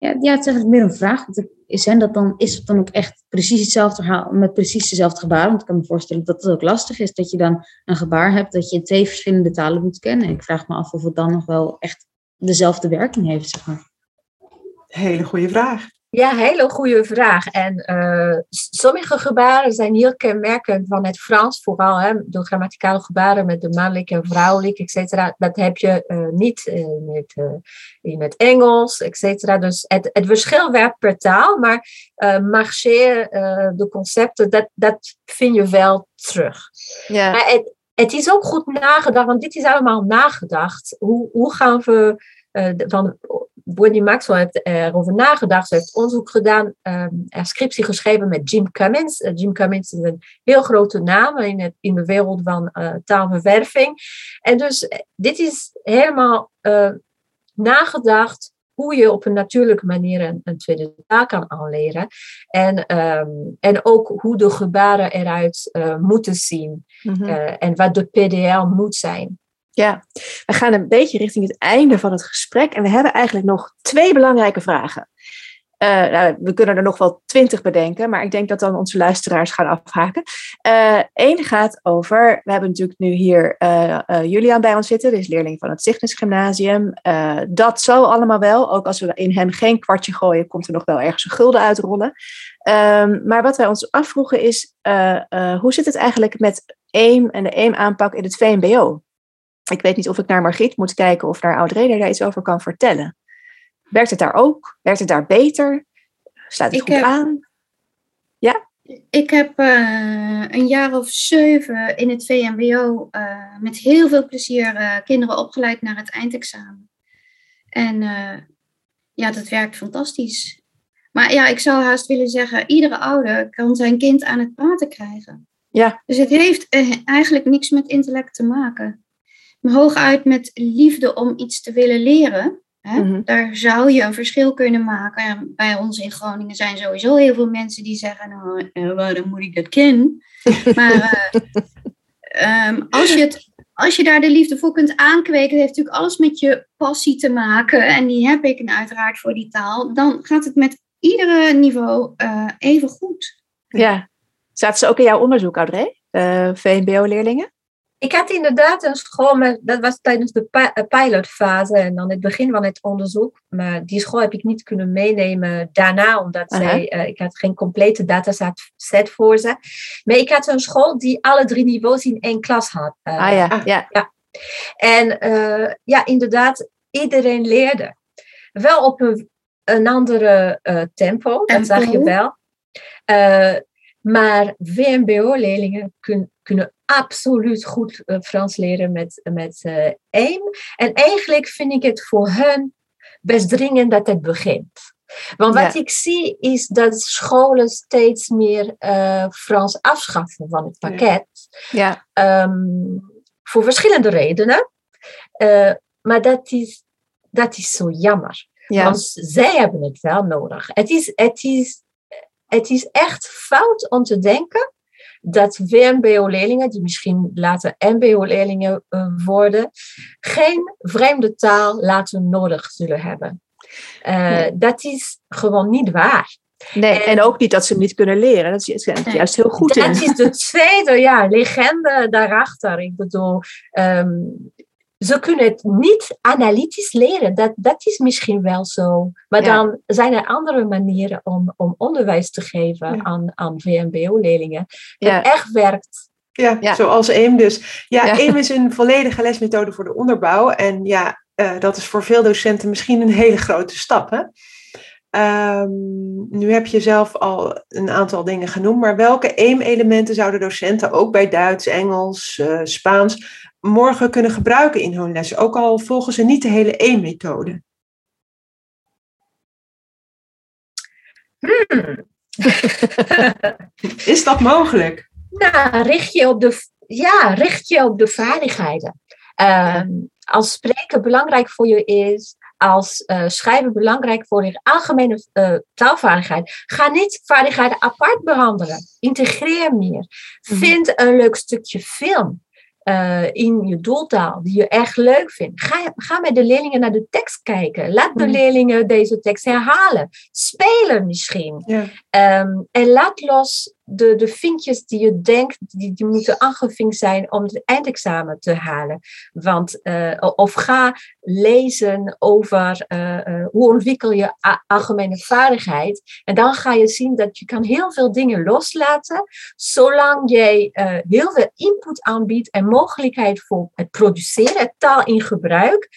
Speaker 3: Ja, ja, het is eigenlijk meer een vraag. Zijn dat dan, is het dan ook echt precies hetzelfde verhaal met precies dezelfde gebaren? Want ik kan me voorstellen dat het ook lastig is dat je dan een gebaar hebt dat je twee verschillende talen moet kennen. En ik vraag me af of het dan nog wel echt dezelfde werking heeft, zeg maar.
Speaker 2: Hele goede vraag.
Speaker 5: Ja, hele goede vraag. En eh, sommige gebaren zijn heel kenmerkend van het Frans, vooral hè, de grammaticale gebaren met de mannelijk en vrouwelijk, et cetera. Dat heb je eh, niet in het, eh, in het Engels, et cetera. Dus het, het verschil werkt per taal, maar marché, eh, de concepten, dat, dat vind je wel terug.
Speaker 1: Ja.
Speaker 5: Maar het, het is ook goed nagedacht, want dit is allemaal nagedacht. Hoe, hoe gaan we. van, Wendy Maxwell heeft erover nagedacht. Ze heeft onderzoek gedaan, ehm een scriptie geschreven met Jim Cummins. Eh, Jim Cummins is een heel grote naam in, het, in de wereld van eh, taalverwerving. En dus eh, dit is helemaal nagedacht hoe je op een natuurlijke manier een, een tweede taal kan aanleren. En, ehm, en ook hoe de gebaren eruit moeten zien.
Speaker 1: Mhm.
Speaker 5: En wat de PDL moet zijn.
Speaker 1: Ja, we gaan een beetje richting het einde van het gesprek en we hebben eigenlijk nog twee belangrijke vragen. Eh, nou, we kunnen er nog wel twintig bedenken, maar ik denk dat dan onze luisteraars gaan afhaken. Eén gaat over, we hebben natuurlijk nu hier eh, eh, Julian bij ons zitten, is leerling van het Cygnus Gymnasium. Eh, dat zal allemaal wel, ook als we in hem geen kwartje gooien, komt er nog wel ergens een gulden uitrollen. Ehm, maar wat wij ons afvroegen is, eh, eh, hoe zit het eigenlijk met AIM en de AIM-aanpak in het VMBO? Ik weet niet of ik naar Margriet moet kijken of naar Audrey daar iets over kan vertellen. Werkt het daar ook? Werkt het daar beter? Sluit het
Speaker 4: Ik
Speaker 1: goed
Speaker 4: heb-
Speaker 1: aan?
Speaker 4: Ik heb eh, een jaar of zeven in het VMBO eh, met heel veel plezier eh, kinderen opgeleid naar het eindexamen. En ja, dat werkt fantastisch. Maar ja, ik zou haast willen zeggen, iedere ouder kan zijn kind aan het praten krijgen.
Speaker 1: Ja.
Speaker 4: Dus het heeft eigenlijk niks met intellect te maken. Maar hooguit met liefde om iets te willen leren. Hè?
Speaker 1: Mhm.
Speaker 4: Daar zou je een verschil kunnen maken. En bij ons in Groningen zijn sowieso heel veel mensen die zeggen, nou, eh, waarom moet ik dat kennen? [laughs] maar eh, ehm, als, je het, als je daar de liefde voor kunt aankweken, heeft natuurlijk alles met je passie te maken. En die heb ik en uiteraard voor die taal. Dan gaat het met iedere niveau eh, even goed.
Speaker 1: Ja. Zaten ze ook in jouw onderzoek, Audrey? De VMBO-leerlingen?
Speaker 5: Ik had inderdaad een school, met, dat was tijdens de eh, pilotfase en dan het begin van het onderzoek. Maar die school heb ik niet kunnen meenemen daarna, omdat zij, eh, ik had geen complete dataset set voor ze. Maar ik had een school die alle drie niveaus in één klas had. eh,
Speaker 1: ah ja,
Speaker 2: ah.
Speaker 1: ja.
Speaker 5: En eh, ja, inderdaad, iedereen leerde. Wel op een, een andere eh, tempo, dat zag je wel. Maar VMBO-leerlingen kun- kunnen absoluut goed eh, Frans leren met, met eh AIM. En eigenlijk vind ik het voor hen best dringend dat het begint. Want wat
Speaker 1: Ja.
Speaker 5: ik zie is dat scholen steeds meer eh, Frans afschaffen van het pakket.
Speaker 1: ja.
Speaker 5: Ehm, voor verschillende redenen. Maar dat is, dat is zo jammer.
Speaker 1: ja.
Speaker 5: Want zij hebben het wel nodig. Het is, het, is, het is echt fout om te denken dat VMBO-leerlingen, die misschien later MBO-leerlingen eh, worden, geen vreemde taal later nodig zullen hebben. Eh,
Speaker 1: Nee.
Speaker 5: Dat is gewoon niet waar.
Speaker 1: Nee,
Speaker 5: en-
Speaker 1: en ook niet dat ze hem niet kunnen leren. Dat is juist heel goed in.
Speaker 5: Dat is de tweede ja, legende daarachter. Ik bedoel, ehm, ze kunnen het niet analytisch leren. Dat, dat is misschien wel zo. Maar
Speaker 1: Ja.
Speaker 5: dan zijn er andere manieren om, om onderwijs te geven
Speaker 2: Ja.
Speaker 5: aan, aan VMBO-leerlingen. Dat
Speaker 1: Ja.
Speaker 5: echt werkt.
Speaker 2: Ja,
Speaker 1: Ja.
Speaker 2: zoals AIM dus. Ja,
Speaker 1: Ja.
Speaker 2: AIM is een volledige lesmethode voor de onderbouw. En ja, eh, dat is voor veel docenten misschien een hele grote stap. Hè? Ehm, nu heb je zelf al een aantal dingen genoemd, maar welke AIM-elementen zouden docenten ook bij Duits, Engels, eh, Spaans morgen kunnen gebruiken in hun lessen? Ook al volgen ze niet de hele AIM-methode. [laughs] Is dat mogelijk?
Speaker 5: Nou, richt je op de, ja, richt je op de vaardigheden. Ehm, Als spreken belangrijk voor je is, als eh, schrijven belangrijk voor je algemene eh, taalvaardigheid, ga niet vaardigheden apart behandelen. Integreer meer.
Speaker 1: Mhm.
Speaker 5: Vind een leuk stukje film. Eh, in je doeltaal, die je echt leuk vindt. Ga, ga met de leerlingen naar de tekst kijken. Laat de
Speaker 2: Mhm.
Speaker 5: leerlingen deze tekst herhalen. Spelen misschien.
Speaker 2: Ja.
Speaker 5: Ehm, en laat los de, de vinkjes die je denkt, die, die moeten aangevinkt zijn om het eindexamen te halen. Want, eh, of ga lezen over eh, eh, hoe ontwikkel je algemene vaardigheid. En dan ga je zien dat je kan heel veel dingen loslaten, zolang jij eh, heel veel input aanbiedt en mogelijkheid voor het produceren, taal in gebruik,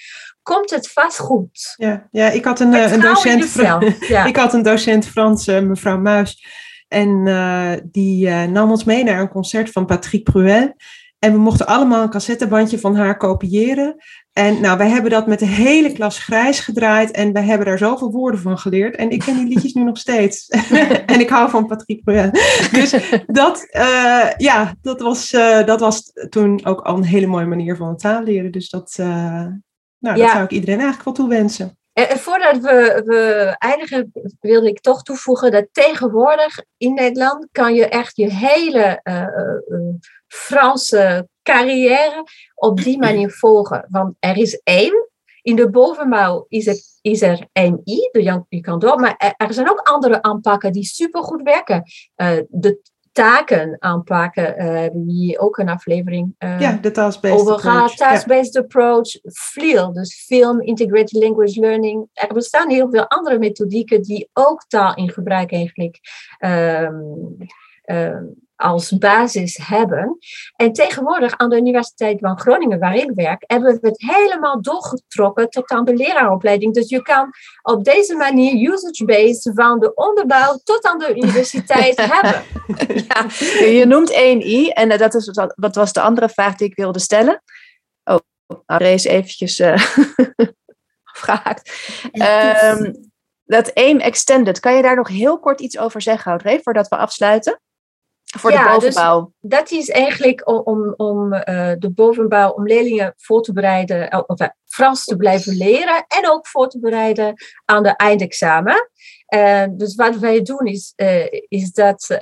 Speaker 5: komt het vast goed.
Speaker 2: Ja, ja ik had een, een docent.
Speaker 5: Ja. [laughs]
Speaker 2: Ik had een docent Frans, mevrouw Muis. En eh, die eh, nam ons mee naar een concert van Patrick Pruel. En we mochten allemaal een cassettebandje van haar kopiëren. En nou, wij hebben dat met de hele klas grijs gedraaid. En wij hebben daar zoveel woorden van geleerd. En ik ken die liedjes nu nog steeds. [laughs] en ik hou van Patrick Pruel. Dus dat, eh, ja, dat, was, dat was toen ook al een hele mooie manier van taal leren. Dus dat, nou, dat zou ik iedereen eigenlijk wel toewensen.
Speaker 5: En en voordat we, we eindigen, wilde ik toch toevoegen dat tegenwoordig in Nederland kan je echt je hele eh, eh, eh, Franse carrière op die [clears throat] manier volgen. Want er is één, in de bovenbouw is, het, is er MI, de Jan maar er, er zijn ook andere aanpakken die supergoed werken. De taken aanpakken, hebben hier ook een aflevering eh,
Speaker 2: Ja, de task-based
Speaker 5: over
Speaker 2: Ja.
Speaker 5: task-based approach, FLIL, dus Film Integrated Language Learning. Er bestaan heel veel andere methodieken die ook taal in gebruik eigenlijk ehm, als basis hebben. En tegenwoordig aan de Universiteit van Groningen, waar ik werk, hebben we het helemaal doorgetrokken tot aan de leraaropleiding. Dus je kan op deze manier usage-based van de onderbouw tot aan de universiteit [laughs] hebben.
Speaker 1: Ja, je noemt 1i en eh, dat is wat, wat was de andere vraag die ik wilde stellen. Oh, Audrey is eventjes eh [laughs] afgehaakt. Ehm, dat AIM Extended, kan je daar nog heel kort iets over zeggen, Audrey, voordat we afsluiten? Voor
Speaker 5: Ja,
Speaker 1: de
Speaker 5: dus-
Speaker 1: bovenbouw.
Speaker 5: dat is eigenlijk om, om, om eh, de bovenbouw, om leerlingen voor te bereiden, eh, of, eh, Frans te blijven leren en ook voor te bereiden aan de eindexamen. Uh, dus wat wij doen is, uh, is dat uh,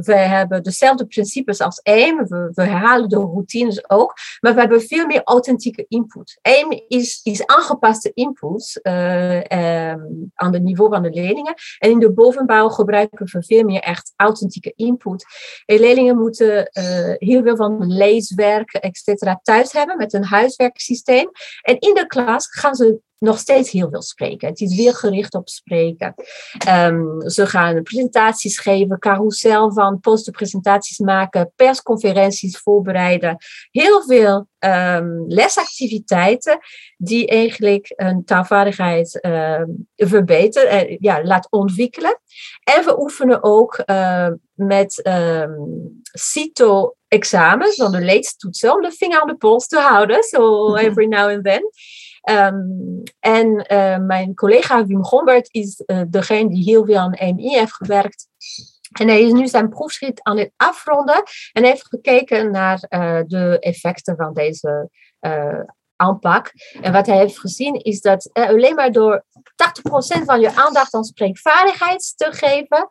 Speaker 5: wij hebben dezelfde principes als AIM. We, we, herhalen de routines ook, maar we hebben veel meer authentieke input. AIM is, is aangepaste input um, aan het niveau van de leerlingen. En in de bovenbouw gebruiken we veel meer echt authentieke input. En leerlingen moeten heel veel van leeswerk, etc. thuis hebben met een huiswerksysteem. En in de klas gaan ze nog steeds heel veel spreken. Het is weer gericht op spreken. Um, ze gaan presentaties geven, carousel van posterpresentaties maken, persconferenties voorbereiden. Heel veel um, lesactiviteiten die eigenlijk een taalvaardigheid um, verbeteren, uh, ja, laat ontwikkelen. En we oefenen ook uh, met CITO examens, dan de leedstoetsen, om de vinger aan de pols te houden, so every now and then. Um, en uh, mijn collega Wim Gombert is uh, degene die heel veel aan MI heeft gewerkt. En hij is nu zijn proefschrift aan het afronden en heeft gekeken naar uh, de effecten van deze aanpak. En wat hij heeft gezien is dat alleen maar door 80% van je aandacht aan spreekvaardigheid te geven,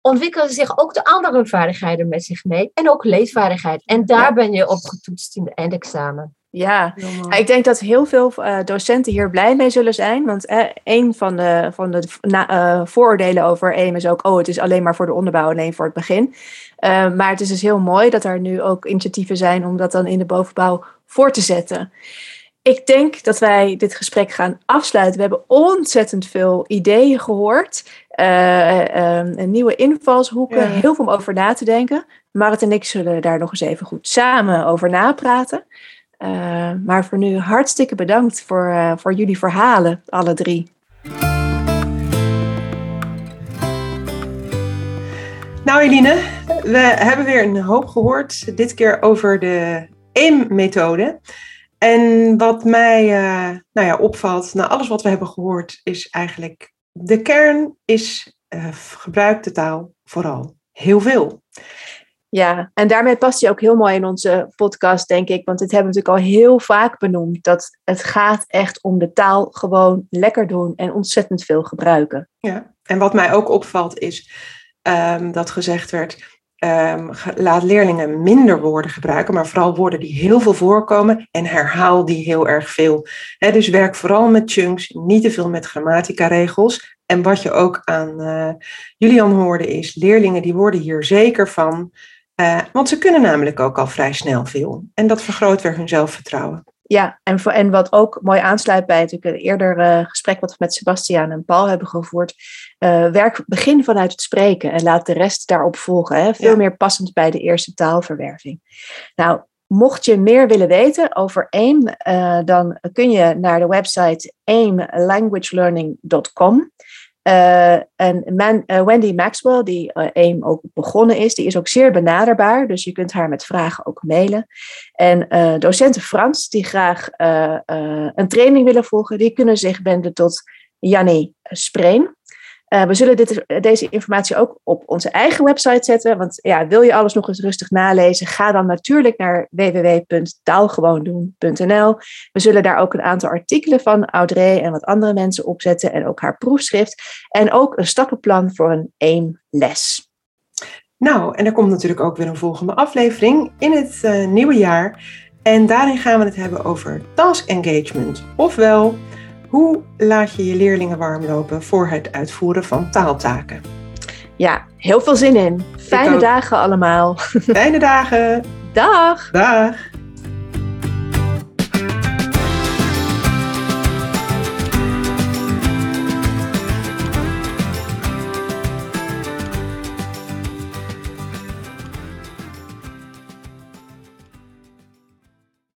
Speaker 5: ontwikkelen zich ook de andere vaardigheden met zich mee. En ook leesvaardigheid. En daar ben je op getoetst in de eindexamen.
Speaker 1: Ja, ik denk dat heel veel uh, docenten hier blij mee zullen zijn. Want uh, een van de, van de uh, vooroordelen over EM is ook... oh, het is alleen maar voor de onderbouw, alleen voor het begin. maar het is dus heel mooi dat er nu ook initiatieven zijn... om dat dan in de bovenbouw voor te zetten. Ik denk dat wij dit gesprek gaan afsluiten. We hebben ontzettend veel ideeën gehoord. nieuwe invalshoeken, ja. heel veel om over na te denken. Marit en ik zullen daar nog eens even goed samen over napraten. Uh, maar voor nu hartstikke bedankt voor, uh, voor jullie verhalen, alle drie.
Speaker 2: Nou Eline, we hebben weer een hoop gehoord, dit keer over de EM-methode. En wat mij uh, nou ja, opvalt, na alles wat we hebben gehoord, is eigenlijk de kern is gebruik de taal vooral heel veel.
Speaker 1: Ja, en daarmee past hij ook heel mooi in onze podcast, denk ik. Want dit hebben we natuurlijk al heel vaak benoemd. Dat het gaat echt om de taal gewoon lekker doen en ontzettend veel gebruiken.
Speaker 2: Ja, en wat mij ook opvalt is um, dat gezegd werd. Um, laat leerlingen minder woorden gebruiken, maar vooral woorden die heel veel voorkomen en herhaal die heel erg veel. Dus werk vooral met chunks, niet te veel met grammatica-regels. En wat je ook aan uh, Julian hoorde is, leerlingen die worden hier zeker van. Uh, want ze kunnen namelijk ook al vrij snel veel. En dat vergroot weer hun zelfvertrouwen.
Speaker 1: Ja, en, voor, en wat ook mooi aansluit bij het eerder uh, gesprek wat we met Sebastiaan en Paul hebben gevoerd. Uh, werk, begin vanuit het spreken en laat de rest daarop volgen. Hè? Veel ja. meer passend bij de eerste taalverwerving. Nou, mocht je meer willen weten over AIM, uh, dan kun je naar de website aimlanguagelearning.com. Uh, en uh, Wendy Maxwell, die uh, AIM ook begonnen is, die is ook zeer benaderbaar. Dus je kunt haar met vragen ook mailen. En docenten Frans, die graag een training willen volgen, die kunnen zich wenden tot Jannie Spreen. Uh, we zullen dit, deze informatie ook op onze eigen website zetten. Want ja, wil je alles nog eens rustig nalezen? Ga dan natuurlijk naar www.taalgewoondoen.nl. We zullen daar ook een aantal artikelen van Audrey en wat andere mensen opzetten. En ook haar proefschrift. En ook een stappenplan voor een één les.
Speaker 2: Nou, en er komt natuurlijk ook weer een volgende aflevering in het uh, nieuwe jaar. En daarin gaan we het hebben over task engagement. Ofwel hoe laat je je leerlingen warm lopen voor het uitvoeren van taaltaken?
Speaker 1: Ja, heel veel zin in. Fijne dagen allemaal.
Speaker 2: Fijne dagen. [laughs]
Speaker 1: Dag.
Speaker 2: Dag.